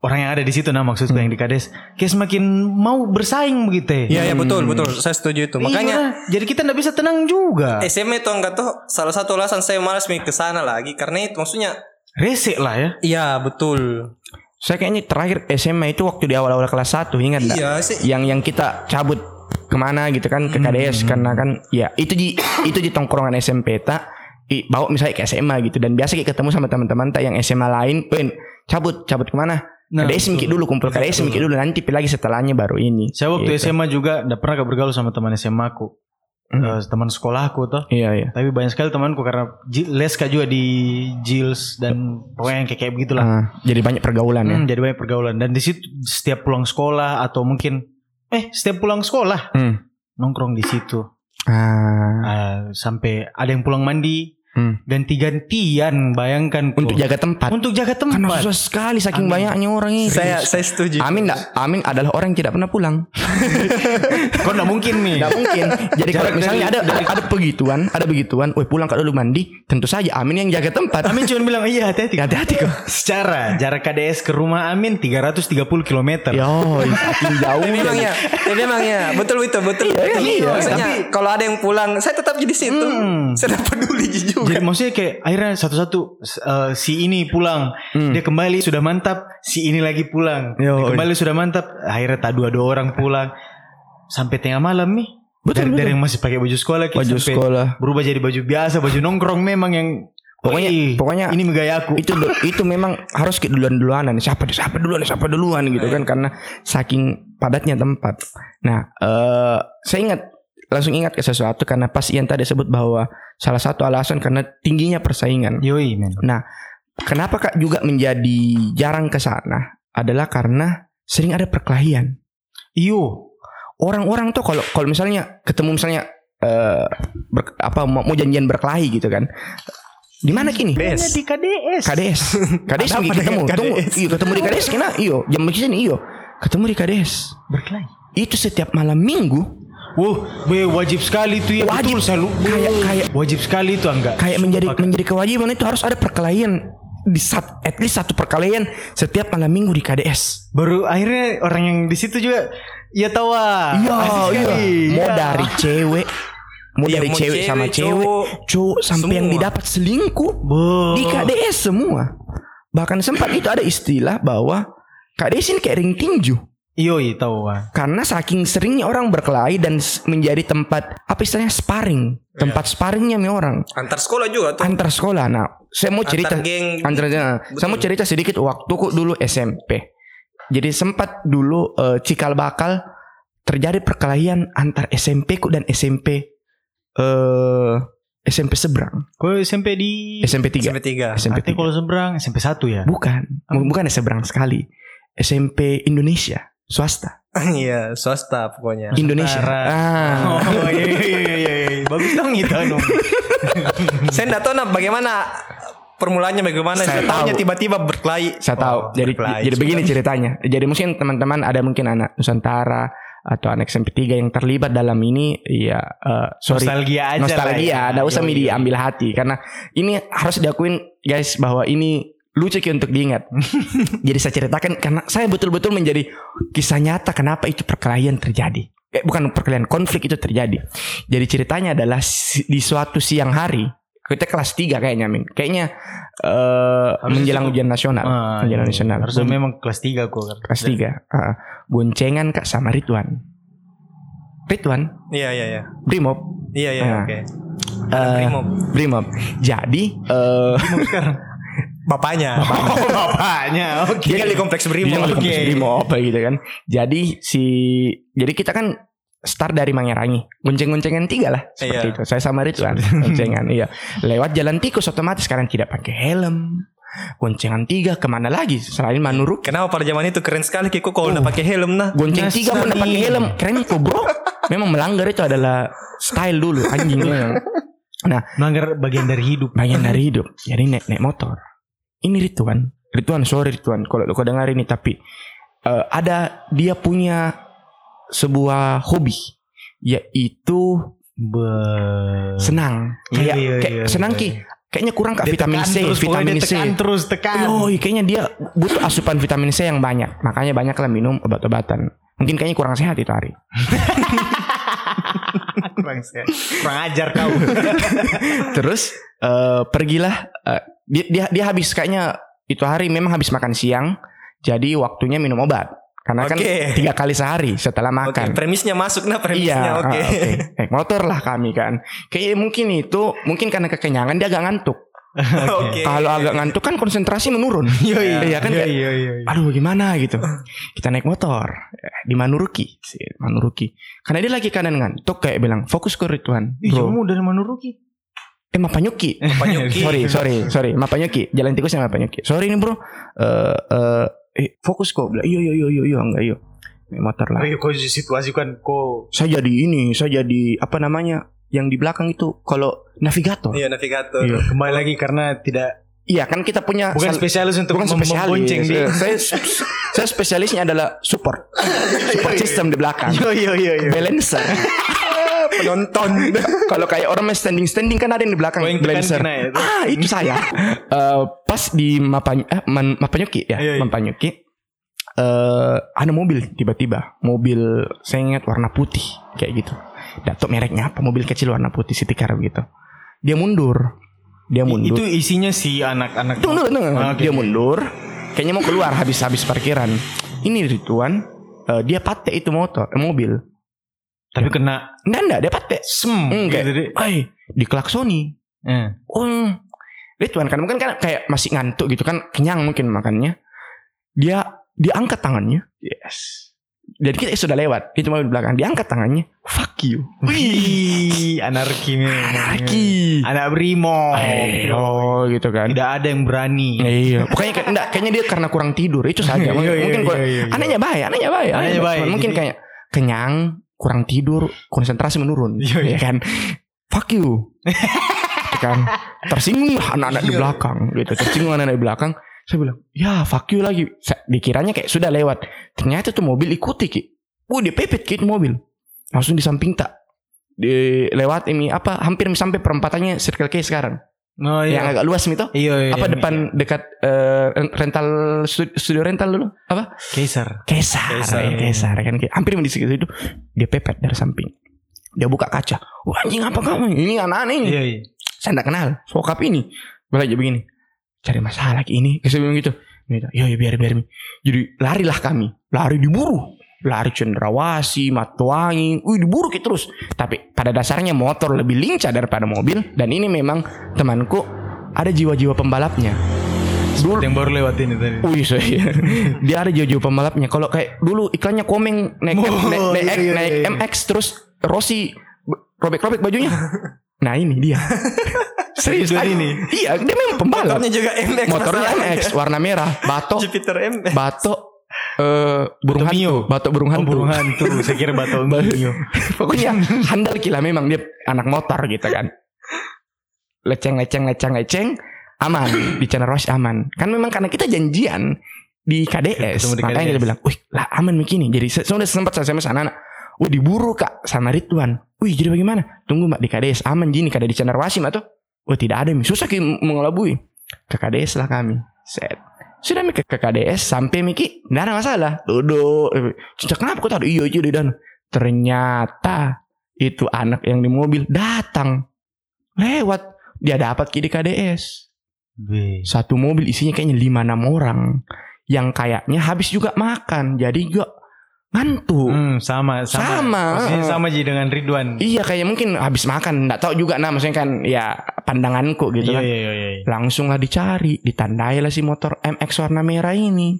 orang yang ada di situ nah maksudku yang di KDS kayak semakin mau bersaing begitu Iya ya betul betul. Saya setuju itu. Makanya Iya, jadi kita nggak bisa tenang juga. SMA itu enggak tuh salah satu alasan saya malas ke sana lagi. Karena itu maksudnya resek lah ya. Iya betul. Saya kayaknya terakhir SMA itu waktu di awal-awal kelas 1 ingat nggak? iya sih. Yang yang kita cabut ke mana gitu kan ke KDS karena kan ya itu di itu di tongkrongan SMP tak. I- bawa misalnya ke SMA gitu. Dan biasa kita ketemu sama teman-teman tak yang SMA lain, "Wen, cabut cabut ke mana? Nah, KDS mikir dulu kumpul KDS mikir dulu nanti lagi setelahnya baru ini. saya waktu Gitu. SMA juga nggak pernah bergaul sama teman SMA aku eh, teman sekolahku tuh. Iya iya. Tapi banyak sekali temanku karena Ji- les kak juga di Jils dan pokoknya yang kayak kayak begitulah. Ah, jadi banyak pergaulan ya. Hmm, jadi banyak pergaulan dan di situ setiap pulang sekolah atau mungkin eh setiap pulang sekolah Hmm. nongkrong di situ Ah, Ah, sampai ada yang pulang mandi hmm. ganti-gantian bayangkan tuh. Untuk jaga tempat. untuk jaga Karena tempat. susah sekali saking Amin. banyaknya orang ini. Saya saya setuju. Amin enggak? Amin adalah orang yang tidak pernah pulang. Kok nggak mungkin nih? Enggak mungkin. Jadi kalau misalnya ada, dari- ada ada begituan, ada begituan, woi pulang kak dulu mandi, tentu saja Amin yang jaga tempat. Amin cuma bilang iya hati-hati. Hati-hati kok. Secara jarak KDS ke rumah Amin 330 km. Yo, saking jauh. Tapi memang ya, tapi memang ya, betul betul betul. Iya, iya. Maksudnya kalau ada yang pulang, saya tetap jadi situ. Hmm. Saya peduli juga. Jadi maksudnya kayak akhirnya satu-satu eh, si ini pulang, dia kembali sudah mantap, si ini lagi pulang, Yo, dia kembali sudah mantap, akhirnya tak dua dua orang pulang sampai tengah malam nih. Betul, dari, betul. dari yang masih pakai baju sekolah Baju sekolah. berubah jadi baju biasa, baju nongkrong memang yang Pokoknya- Wih, pokoknya- ini gaya aku. itu itu memang harus ke duluan duluanan siapa siapa duluan siapa duluan gitu kan karena saking padatnya tempat nah eh saya ingat langsung ingat ke sesuatu karena pas Ian tadi sebut bahwa salah satu alasan karena tingginya persaingan Yoi men. nah kenapa kak juga menjadi jarang ke sana adalah karena sering ada perkelahian Iyo. orang-orang tuh kalau kalau misalnya ketemu misalnya eh ber- apa mau, mau janjian berkelahi gitu kan di mana kini di KDS. KDS. KDS lagi ketemu. dengan Tunggu, KDS? iyo ketemu di KDS kena iyo. Jam sini iyo. Ketemu di KDS. Berkelahi. Itu setiap malam Minggu Wow, we wajib sekali itu ya. Wajib. Betul, selalu. Kayak- kayak- wajib sekali itu enggak. kayak menjadi menjadi kewajiban itu harus ada perkelahian di sat, at least satu perkelahian setiap malam Minggu di KDS. Baru akhirnya orang yang di situ juga ya tahu ah. Iya, Asik iya. sekali. Mau Iya. dari cewek, mau Iya, dari mau cewek cewek, sama cewek, cowok, cowok sampai yang semua. didapat selingkuh Bo. di KDS semua. Bahkan sempat itu ada istilah bahwa KDS ini kayak ring tinju. Iyo, iya tahu ah. Karena saking seringnya orang berkelahi dan menjadi tempat apa istilahnya sparring, tempat sparringnya nih orang Antar sekolah juga tuh. antar sekolah. Nah, saya mau cerita Antar geng. antar nah, saya mau cerita sedikit waktu kok dulu SMP. Jadi sempat dulu eh, cikal bakal terjadi perkelahian antar SMP ku dan SMP eh SMP seberang, Kau SMP di SMP 3. Sampai tiga. SMP Artinya 3. kalau seberang SMP 1 ya. Bukan, bukan seberang sekali. SMP Indonesia, swasta. Iya, swasta pokoknya. Indonesia. Ah. Oh iya iya iya iya. iya. Bagus dong itu anu. Saya enggak tahu nah bagaimana permulaannya bagaimana. Saya tahu. tiba-tiba berkelahi. Saya tahu. Oh, jadi berkelahi. jadi begini ceritanya. Jadi mungkin teman-teman ada mungkin anak Nusantara atau anak SMP 3 yang terlibat dalam ini ya eh, sorry. Nostalgia aja Nostalgia, ya. ada usah Yoi, yoi. diambil hati karena ini harus diakuin guys bahwa ini lucu Ki, untuk diingat. Jadi saya ceritakan karena saya betul-betul menjadi kisah nyata kenapa itu perkelahian terjadi. Eh, bukan perkelahian, konflik itu terjadi. Jadi ceritanya adalah di suatu siang hari kita kelas 3 kayaknya Min. Kayaknya Harusnya menjelang ujian nasional, Ah, ujian iya. nasional. Harusnya memang kelas 3 kok kan. kelas 3. Ah, boncengan Kak sama Ridwan. Ridwan, Iya, iya, iya. Brimob. Iya, iya, Ah. oke. Eh, Brimob. Brimob. Jadi eh Bapaknya. Oh, bapaknya. Oke. Tinggal di kompleks Dia Brimob. nggak Oke. kompleks Brimob gitu kan. Jadi si jadi kita kan start dari Mangerangi. Gonceng-goncengan tiga lah seperti Iya. itu. Saya sama Ridwan goncengan iya. Lewat jalan tikus otomatis sekarang tidak pakai helm. Goncengan tiga ke mana lagi selain Manuruk? Kenapa pada zaman itu keren sekali Kiko kalau Oh. udah pakai helm nah. Gonceng Nasari. tiga pun udah pakai helm. Keren kok bro. Memang melanggar itu adalah style dulu anjing memang. Melanggar bagian dari hidup. Bagian dari hidup. Jadi naik naik motor. Ini Ridwan. Ridwan sorry Ridwan kalau kau dengar ini tapi eh, ada dia punya sebuah hobi yaitu Be... senang. Iya, Kayak, iya, kayak iya, senang iya. ki. Kayaknya kurang kak vitamin C, terus, vitamin C. tekan terus tekan. Yoi, kayaknya dia butuh asupan vitamin C yang banyak. Makanya banyak lah minum obat-obatan. Mungkin kayaknya kurang sehat itu hari. kurang, sehat. kurang ajar kau. Terus eh, pergilah eh, dia, dia dia habis kayaknya itu hari memang habis makan siang. Jadi waktunya minum obat. Karena kan Oke. tiga kali sehari setelah makan. premisnya masuk nah premisnya. Iya, Oke. ah, oke. Naik motor lah kami kan. Kayak mungkin itu, mungkin karena kekenyangan dia agak ngantuk. Oke. Kalau agak ngantuk kan konsentrasi menurun. Iya kan Iya kayak, iya iya. aduh gimana gitu. Kita naik motor eh, di Manuruki, Manuruki. Karena dia lagi kanan ngantuk kayak bilang fokus ke Ridwan. Ih, Bro. kamu dari Manuruki. Eh Mapanyuki. Mapanyuki. sorry, sorry, sorry. Mapanyuki. Jalan tikusnya Mapanyuki. Sorry nih bro. Eh eh, eh, fokus kok. Bilang, Iya iya iya iya iya enggak iya. Naik motor lah. Ayo kau situasi kan kau Saya jadi ini, saya jadi apa namanya? Yang di belakang itu kalau navigator. Iya navigator. Iya. kembali lagi karena tidak Iya kan kita punya bukan spesialis untuk bukan spesialis. membonceng di. Saya saya spesialisnya adalah support. support system di belakang. Yo yo yo yo. Balancer. penonton. Kalau kayak orang main standing standing kan ada yang di belakang yang balancer. kena ya, itu. ah itu saya. Eh, pas di Mapany eh, Man- Mapanyuki ya, Iya, iya. Mapanyuki. Eh ada mobil tiba-tiba, mobil saya ingat warna putih kayak gitu. Datuk mereknya apa? Mobil kecil warna putih city car gitu. Dia mundur. Dia mundur. Itu isinya si anak-anak. Tunggu, tunggu. Ah, oke, Dia mundur. Kayaknya mau keluar habis-habis parkiran. Ini Rituan. eh, dia patek itu motor, eh, mobil. Tapi kena Enggak, enggak, dia patek. sem Enggak. gitu. Ay, diklaksoni. Eh. Oh, Rituan kan mungkin kan kayak masih ngantuk gitu kan, kenyang mungkin makannya. Dia diangkat tangannya. Yes. Jadi kita sudah lewat, itu mobil belakang. Diangkat tangannya. Fuck you. Wih, anarki. Anarki. Anak brimo. Oh, gitu kan. Tidak ada yang berani. Iya, pokoknya enggak, kayaknya dia karena kurang tidur itu saja. Mungkin, Iya, mungkin iya, kurang- iya, iya. anehnya baik, anehnya baik, Anehnya baik, Mungkin kayak kenyang, kurang tidur, konsentrasi menurun, Iya, iya. ya kan? Fuck you, Gitu kan? Tersinggung anak-anak di belakang, gitu. Tersinggung anak-anak di belakang. Saya bilang, ya fuck you lagi. Dikiranya kayak sudah lewat. Ternyata tuh mobil ikuti ki. Wah dia pepet ki mobil. Langsung di samping tak. Di lewat ini apa hampir sampai perempatannya Circle K sekarang. Oh Yang iya. agak luas itu Iya, iya. apa iya. depan dekat eh, rental stu- studio rental dulu apa Kaisar. Kesar Kesar. ya, kan hampir di segitu itu dia pepet dari samping dia buka kaca wah anjing apa kamu ini anak-anak ini Iya, iya. saya tidak kenal sokap ini belajar begini cari masalah lagi ini. Saya bilang gitu. Gitu ya ya biar biar jadi larilah kami. Lari diburu. Lari cenderawasi matuangi wih diburu kita terus. Tapi pada dasarnya motor lebih lincah daripada mobil. Dan ini memang temanku ada jiwa-jiwa pembalapnya. Dulu Yang baru lewat ini tadi. Wih saya Dia ada jauh-jauh pembalapnya. Kalau kayak dulu iklannya komeng Naik, Oh, naik, naik, iya, iya, naik iya. MX Terus Rossi Robek-robek bajunya. Nah ini dia Serius ada. ini? Iya dia memang pembalap. Motornya juga MX. Motornya. MX Warna merah. Batok. Jupiter MX. Batok eh burung Batok Mio. hantu. Batok burung Oh, hantu. burung hantu. Saya kira batu mio. Pokoknya handal gila memang. Dia anak motor gitu kan. Leceng leceng leceng leceng. Aman. Di channel Rush aman. Kan memang karena kita janjian Di KDS Ketemu di Makanya KDS. kita bilang Wih lah aman begini. Jadi saya sudah sempat saya SMS anak-anak Wih diburu kak Sama Ridwan. Wih jadi bagaimana? Tunggu mbak di KDS Aman gini Kada di channel Wasim atau Wah tidak ada Mi. Susah ki mengelabui. Ke KDS lah kami. Set. Sudah Mi ke, KDS sampai Miki nggak ada masalah. Duduk. Cinta kenapa kau tahu? Iya iya di dan ternyata itu anak yang di mobil datang. Lewat. Dia dapat ki di KDS satu mobil isinya kayaknya lima enam orang. Yang kayaknya habis juga makan. Jadi juga ngantuk Hmm, sama, sama. Sama. Sama Ji dengan Ridwan. iya kayak mungkin habis makan nggak tahu juga nah maksudnya kan ya pandanganku gitu Iya, kan iya, iya, iya. langsung lah dicari ditandai lah si motor MX warna merah ini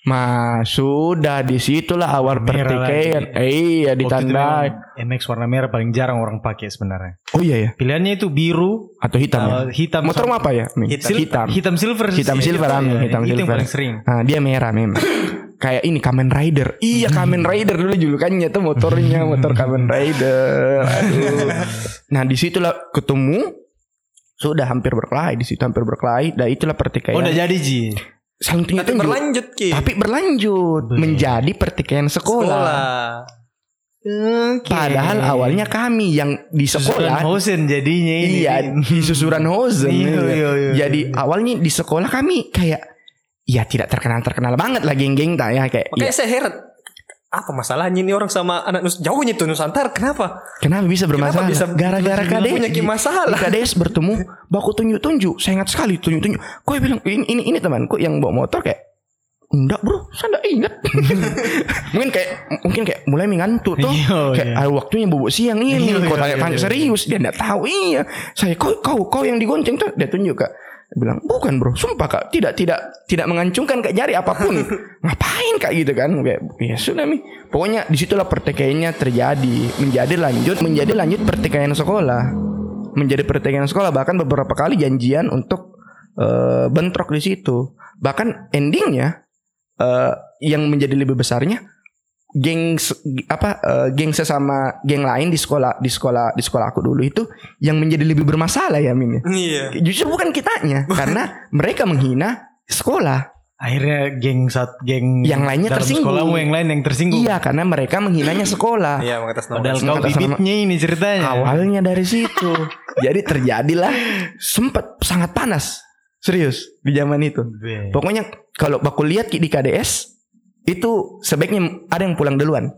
Mas sudah di situlah awal pertikaian eh, iya ditandai MX warna merah paling jarang orang pakai sebenarnya. oh iya ya Pilihannya itu biru, atau hitam ya? uh, hitam, motor apa ya? Sil- hitam hitam silver, Hitam silver, Iya, iya. Hitam itu yang silver. paling sering. Nah, dia merah memang. Kayak ini Kamen Rider. Iya Kamen Rider dulu julukannya tuh motornya motor Kamen Rider. Aduh. Nah di situlah ketemu sudah hampir berkelahi di situ hampir berkelahi. Dan itulah pertikaian. Oh, udah jadi Ji. saling Tapi berlanjut Ki. Tapi berlanjut Be- menjadi pertikaian sekolah. Padahal awalnya kami yang di sekolah. Hosen jadinya ini. Iya di susuran Hosen. Iya, Iya. iya, iya, Jadi iya. awalnya di sekolah kami kayak ya tidak terkenal terkenal banget lah geng-geng tak ya kayak Makanya ya, saya heran. Apa masalahnya ini orang sama anak Nus jauhnya tuh Nusantara kenapa? kenapa bisa bermasalah bisa gara-gara kenapa KDS punya masalah? KDS bertemu baku tunjuk-tunjuk saya ingat sekali tunjuk-tunjuk kok bilang ini ini, ini temanku yang bawa motor kayak Enggak bro, saya enggak ingat. mungkin kayak mungkin kayak mulai mengantuk tuh. Iya, kayak iya. ada waktunya bubuk siang ini. Iya, kau iya, tanya iya, tanya iya. serius, dia enggak tahu. Iya, saya kau kau kau yang digonceng tuh. Dia tunjuk kak. Bilang bukan bro, sumpah kak, tidak tidak tidak mengancungkan kak jari apa pun. Ngapain kak gitu kan? Kayak ya sudah mi. Pokoknya di situlah pertikaiannya terjadi, menjadi lanjut, menjadi lanjut pertikaian sekolah, menjadi pertikaian sekolah. Bahkan beberapa kali janjian untuk eh, bentrok di situ. Bahkan endingnya eh, yang menjadi lebih besarnya geng apa eh, geng sesama geng lain di sekolah di sekolah di sekolah aku dulu itu yang menjadi lebih bermasalah ya Min. ya. Iya. Justru bukan kitanya karena mereka menghina sekolah. Akhirnya geng sat geng Yang lainnya dalam tersinggung. sekolahmu yang lain yang tersinggung. Iya karena mereka menghinanya sekolah. Iya, mengatas nama. Padahal kau bibitnya ini ceritanya. Awalnya dari situ. Jadi terjadilah sempat sangat panas. Serius di zaman itu. Be. Pokoknya kalau aku lihat di KDS itu sebaiknya ada yang pulang duluan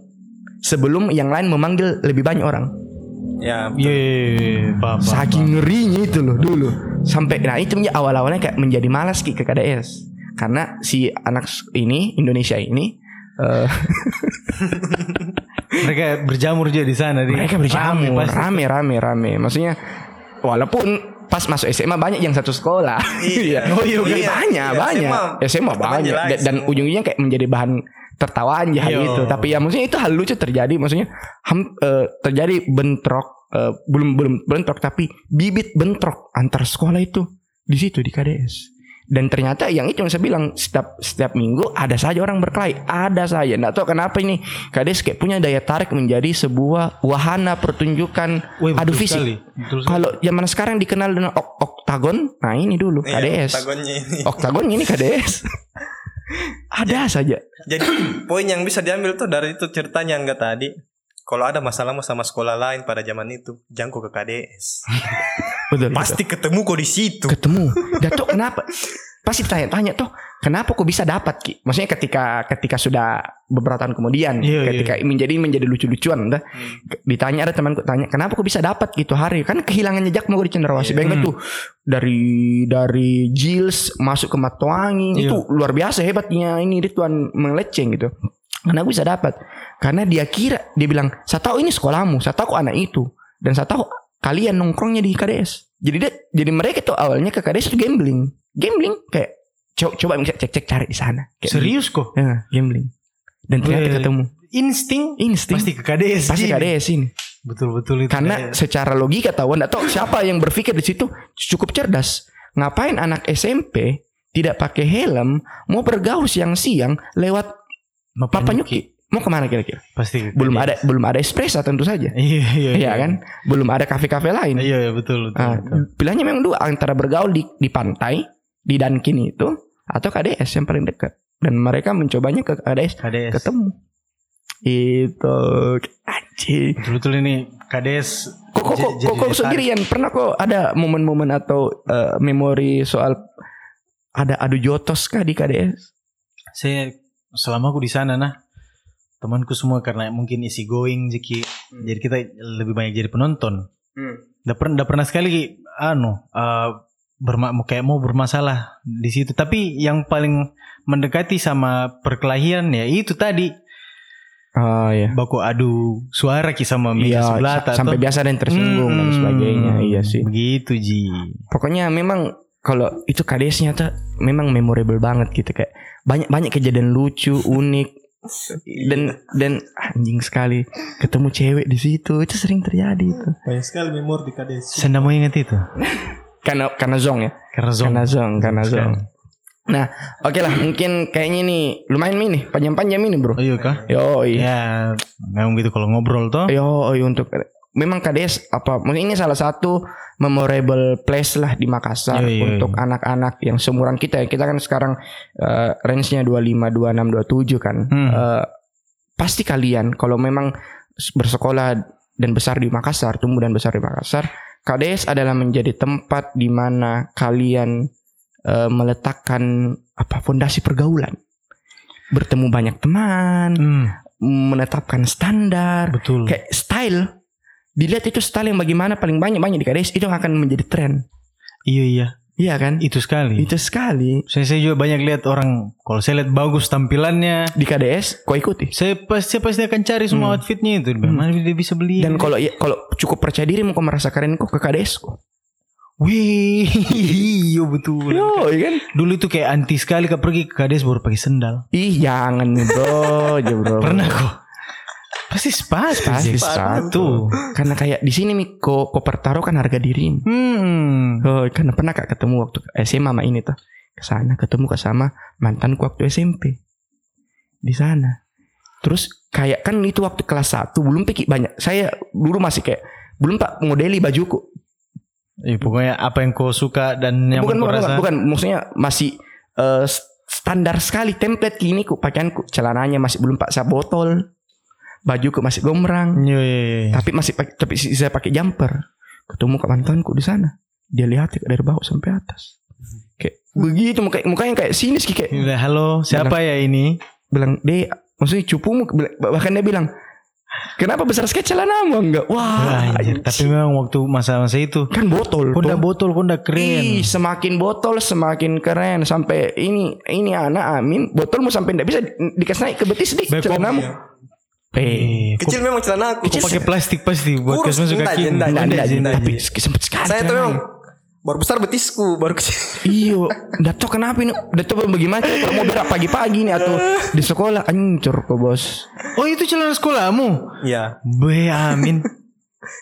sebelum yang lain memanggil lebih banyak orang. Ya, Iya, iya, iya, paham, paham, Saking ngerinya itu loh dulu. Sampai nah itu awal-awalnya kayak menjadi malas Ki, ke KDS. Karena si anak ini Indonesia ini paham. Mereka berjamur juga di sana. di- mereka berjamur Rame rame rame rame. Maksudnya walaupun pas masuk SMA banyak yang satu sekolah. Iya. oh iya, Iya, banyak iya, banyak. SMA SMA, pertama banyak dan, dan semua. ujungnya kayak menjadi bahan tertawaan ya hal Iya. itu. Tapi ya maksudnya itu hal lucu terjadi. Maksudnya ham- eh, terjadi bentrok eh, belum belum bentrok tapi bibit bentrok antar sekolah itu di situ di KDS. Dan ternyata yang itu yang saya bilang setiap setiap minggu ada saja orang berkelahi, ada saja. Nggak tahu kenapa ini KDS kayak punya daya tarik menjadi sebuah wahana pertunjukan Wih, adu fisik. Kalau zaman sekarang dikenal dengan ok- oktagon, nah ini dulu Iya, KDS. oktagonnya ini. Oktagon ini KDS. ada saja. Jadi poin yang bisa diambil tuh dari itu ceritanya enggak tadi. Kalau ada masalahmu sama sekolah lain pada zaman itu, jangan kau ke KDS. Betul. Pasti ketemu kau di situ. ketemu. Datuk kenapa? Pasti tanya-tanya tuh, kenapa kok bisa dapat Ki? Maksudnya ketika ketika sudah beberapa tahun kemudian, Iya, ketika menjadi menjadi lucu-lucuan, dah. ditanya ada temanku tanya, kenapa kok bisa dapat gitu hari? Kan kehilangan jejak mau di Cendrawasih. Bayangkan tuh dari dari Jils masuk ke Matuangi Iya. itu luar biasa hebatnya ini Ridwan meleceng gitu. Karena aku bisa dapat. Karena dia kira dia bilang, "Saya tahu ini sekolahmu, saya tahu kok anak itu." Dan saya tahu kalian nongkrongnya di KDS. Jadi dia, jadi mereka tuh awalnya ke KDS itu gambling. Gambling kayak coba coba cek-cek cari di sana. Kayak Serius kok? gitu. Ya, gambling. Dan ternyata Weh. ketemu. Insting Insting. pasti ke KDS. Pasti Ji. KDS ini. Betul-betul itu. Karena KDS. secara logika tahu atau siapa yang berpikir di situ cukup cerdas. Ngapain anak SMP tidak pakai helm mau bergaul siang-siang lewat Papa Nyuki? Mau ke mana kira-kira? pasti Belum ada belum ada espresso tentu saja. Iya, iya, Iya kan? Belum ada kafe-kafe lain. Iya, iya, betul, betul. Nah, betul. pilihannya memang dua antara bergaul di di pantai di Dunkin itu atau KDS yang paling dekat. Dan mereka mencobanya ke KDS KDS. ketemu. Itu anjing. Betul-betul ini KDS. Kok kok kok, kok, kok sendirian pernah kok ada momen-momen atau eh, memori soal ada adu jotos kah di KDS? Saya selama aku di sana nah temanku semua karena mungkin isi going Jeki. Hmm. Jadi kita lebih banyak jadi penonton. Udah pernah, pernah sekali anu eh, berma kayak mau bermasalah di situ. Tapi yang paling mendekati sama perkelahian ya itu tadi Oh iya. baku adu suara ki sama meja Iya, sebelah sa- tak, sampai biasa ada yang tersinggung dan Hmm, sebagainya. Iya sih. Begitu Ji. Pokoknya memang kalau itu KDS-nya tuh memang memorable banget gitu kayak banyak banyak kejadian lucu, unik dan dan anjing sekali ketemu cewek di situ itu sering terjadi itu. Banyak sekali memori di. Saya nggak mau ingat itu. Karena karena zong ya. Karena zong. Karena zong, karena zong. Nah, oke lah mungkin kayaknya nih lumayan ini panjang-panjang ini, Bro. Oh iya kah? Yo, Ya, memang gitu kalau ngobrol toh. Yo, untuk memang KDS apa mungkin ini salah satu memorable place lah di Makassar Iya, iya, untuk iya. anak-anak yang seumuran kita ya. Kita kan sekarang eh, range-nya 25, 26, 27 kan. Hmm. Eh, pasti kalian kalau memang bersekolah dan besar di Makassar, tumbuh dan besar di Makassar, KDS adalah menjadi tempat di mana kalian eh, meletakkan apa fondasi pergaulan. Bertemu banyak teman, Hmm, menetapkan standar, betul. kayak style dilihat itu style yang bagaimana paling banyak banyak di KDS itu yang akan menjadi tren Iya iya. Iya kan? Itu sekali. Itu sekali. Saya, saya juga banyak lihat orang kalau saya lihat bagus tampilannya, Di KDS kau ikuti. saya pasti saya pasti akan cari semua outfitnya itu. Mana dia bisa beli? Dan kalau iya- kalau cukup percaya diri mau kau merasa keren kok ke KDS kok. Wih, iya betul. Yo, iya kan? Dulu itu kayak anti sekali ke pergi ke kades baru pakai sendal. Ih, jangan bro, bro. Pernah kok? Pasti sepatu. Pasti Jack. sepatu. Karena kayak di sini nih kau kau pertaruhkan harga dirimu. Hmm. Oh, karena pernah kak ketemu waktu SMA sama ini tuh ke sana ketemu ke sama mantanku waktu SMP di sana. Terus kayak kan itu waktu kelas 1 belum pikir banyak. Saya dulu masih kayak belum pak modeli bajuku. Ya, pokoknya apa yang kau suka dan yang bukan, bukan, rasa. bukan, bukan, maksudnya masih eh, standar sekali template gini ku pakaianku celananya masih belum pak botol. Bajuku masih gombrang. Iya, iya, iya. Tapi masih pakai tapi saya pakai jumper. Ketemu ke mantanku di sana. Dia lihat dari bawah sampai atas. Kayak begitu mukanya, mukanya kayak sinis kayak Udah, halo, siapa ya ini? bilang deh maksudnya cupumu Bilang- bahkan dia bilang kenapa besar sekali celanamu enggak wah Wah, anjir. tapi memang waktu masa-masa itu kan botol Honda toh. botol, Honda keren. Ih, semakin botol semakin keren sampai ini ini anak Amin botolmu sampai tidak bisa di- dikasih naik ke betis di Bepom, celanamu. Eh, kok, Kecil memang celana aku. kok pakai plastik pasti buat Kurus, masuk kaki. enggak, enggak, enggak, tapi sempet sekali. Saya tuh memang baru besar betisku, baru kecil. Iyo, udah tau kenapa ini? Udah tau bagaimana kalau mau berak pagi-pagi nih atau di sekolah ancur kok bos. Oh, itu celana sekolahmu? Iya. Be, amin.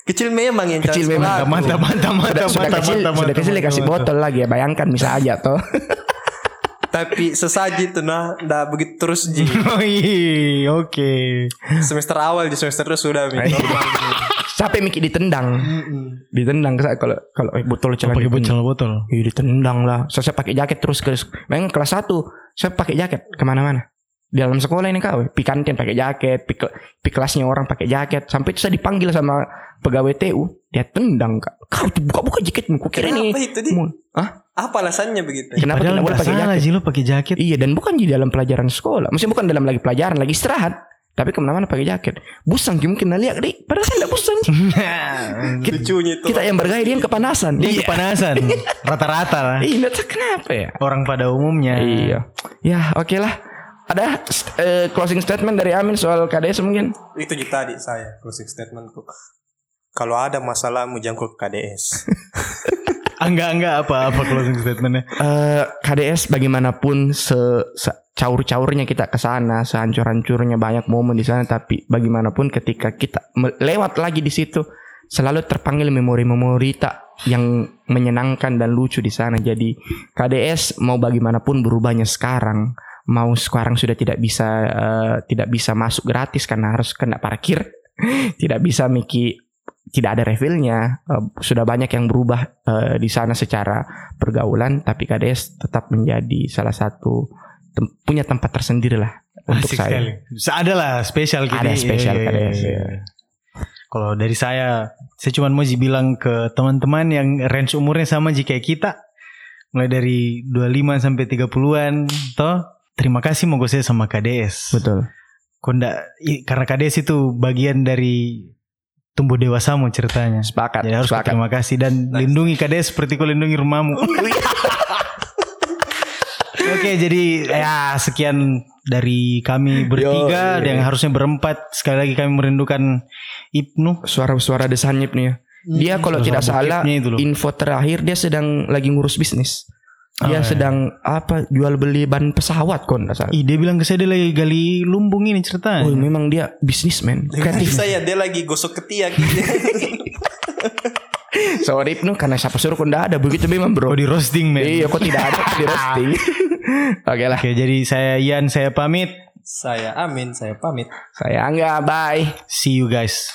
Kecil memang yang Kecil celana memang. mantap, aku. mantap, mantap, Sudah, sudah mantap, kecil, mantap, sudah mantap, kecil mantap, dikasih mantap. botol lagi ya. Bayangkan bisa aja toh. Tapi sesaji tuh nah, ndak begitu terus ji. Oh iya, oke. semester awal di semester terus sudah Mi. Sampai mikir ditendang. Ditendang ke saya kalau kalau eh, botol celana. Pakai ditendang. botol botol. Iya ditendang lah. So, saya pakai jaket terus ke Memang kelas 1 saya pakai jaket ke mana-mana. Di dalam sekolah ini kau, pi kantin pakai jaket, pi, ke- pi kelasnya orang pakai jaket. Sampai itu saya dipanggil sama pegawai TU, dia tendang kak. Kau tuh buka-buka jaketmu, kukira ini. Kenapa itu, Di? Hah? Apa alasannya begitu? Kenapa Padahal tidak boleh pakai jaket? sih lo pakai jaket. Iya dan bukan di dalam pelajaran sekolah. Maksudnya bukan dalam lagi pelajaran, lagi istirahat. Tapi ke mana-mana pakai jaket. Busang mungkin lihat deh. Padahal saya tidak busang. kita, Lucunya itu. kita yang bergaya dia yang kepanasan. Dia kepanasan. Rata-rata lah. Iya, nggak tahu kenapa ya. Orang pada umumnya. Iya. Ya, oke lah. Ada eh, closing statement dari Amin soal KDS mungkin? Itu tadi saya closing statementku. Kalau ada masalah mau jangkau ke KDS. Enggak enggak apa apa closing statementnya. Eh, KDS bagaimanapun se, caur-caurnya kita ke sana, sehancur-hancurnya banyak momen di sana, tapi bagaimanapun ketika kita lewat lagi di situ selalu terpanggil memori-memori tak yang menyenangkan dan lucu di sana. Jadi KDS mau bagaimanapun berubahnya sekarang, mau sekarang sudah tidak bisa eh, tidak bisa masuk gratis karena harus kena parkir, tidak bisa Miki tidak ada refillnya, eh, sudah banyak yang berubah eh, di sana secara pergaulan, tapi KDS tetap menjadi salah satu tem- punya tempat tersendiri lah untuk Asik saya. sekali. Ada lah spesial gini. Ada spesial Iya, iya, KDS, iya, ya. iya. Kalau dari saya, saya cuma mau bilang ke teman-teman yang range umurnya sama jika kita, mulai dari 25 sampai 30-an, toh terima kasih mau saya sama KDS. Betul. Konda, karena KDS itu bagian dari tumbuh dewasamu ceritanya. Sepakat. Jadi harus sepakat. terima kasih dan lindungi KDS seperti kau lindungi rumahmu. Oke, jadi ya sekian dari kami bertiga Yo, yang harusnya berempat. Sekali lagi kami merindukan Ibnu. Suara-suara desanyip nih ya. Dia kalau Suara tidak salah info terakhir dia sedang lagi ngurus bisnis. Oh, Dia iya. sedang apa jual beli ban pesawat kok enggak salah. Ih, dia bilang ke saya dia lagi gali lumbung ini ceritanya. Oh, memang dia bisnismen. Kreatif. saya dia lagi gosok ketiak. Sorry Ibnu karena siapa suruh enggak ada begitu memang bro. Oh di roasting men. Iya kok tidak ada di roasting. Oke lah. Oke, jadi saya Ian, saya pamit. saya Amin, saya pamit. Saya enggak bye. See you guys.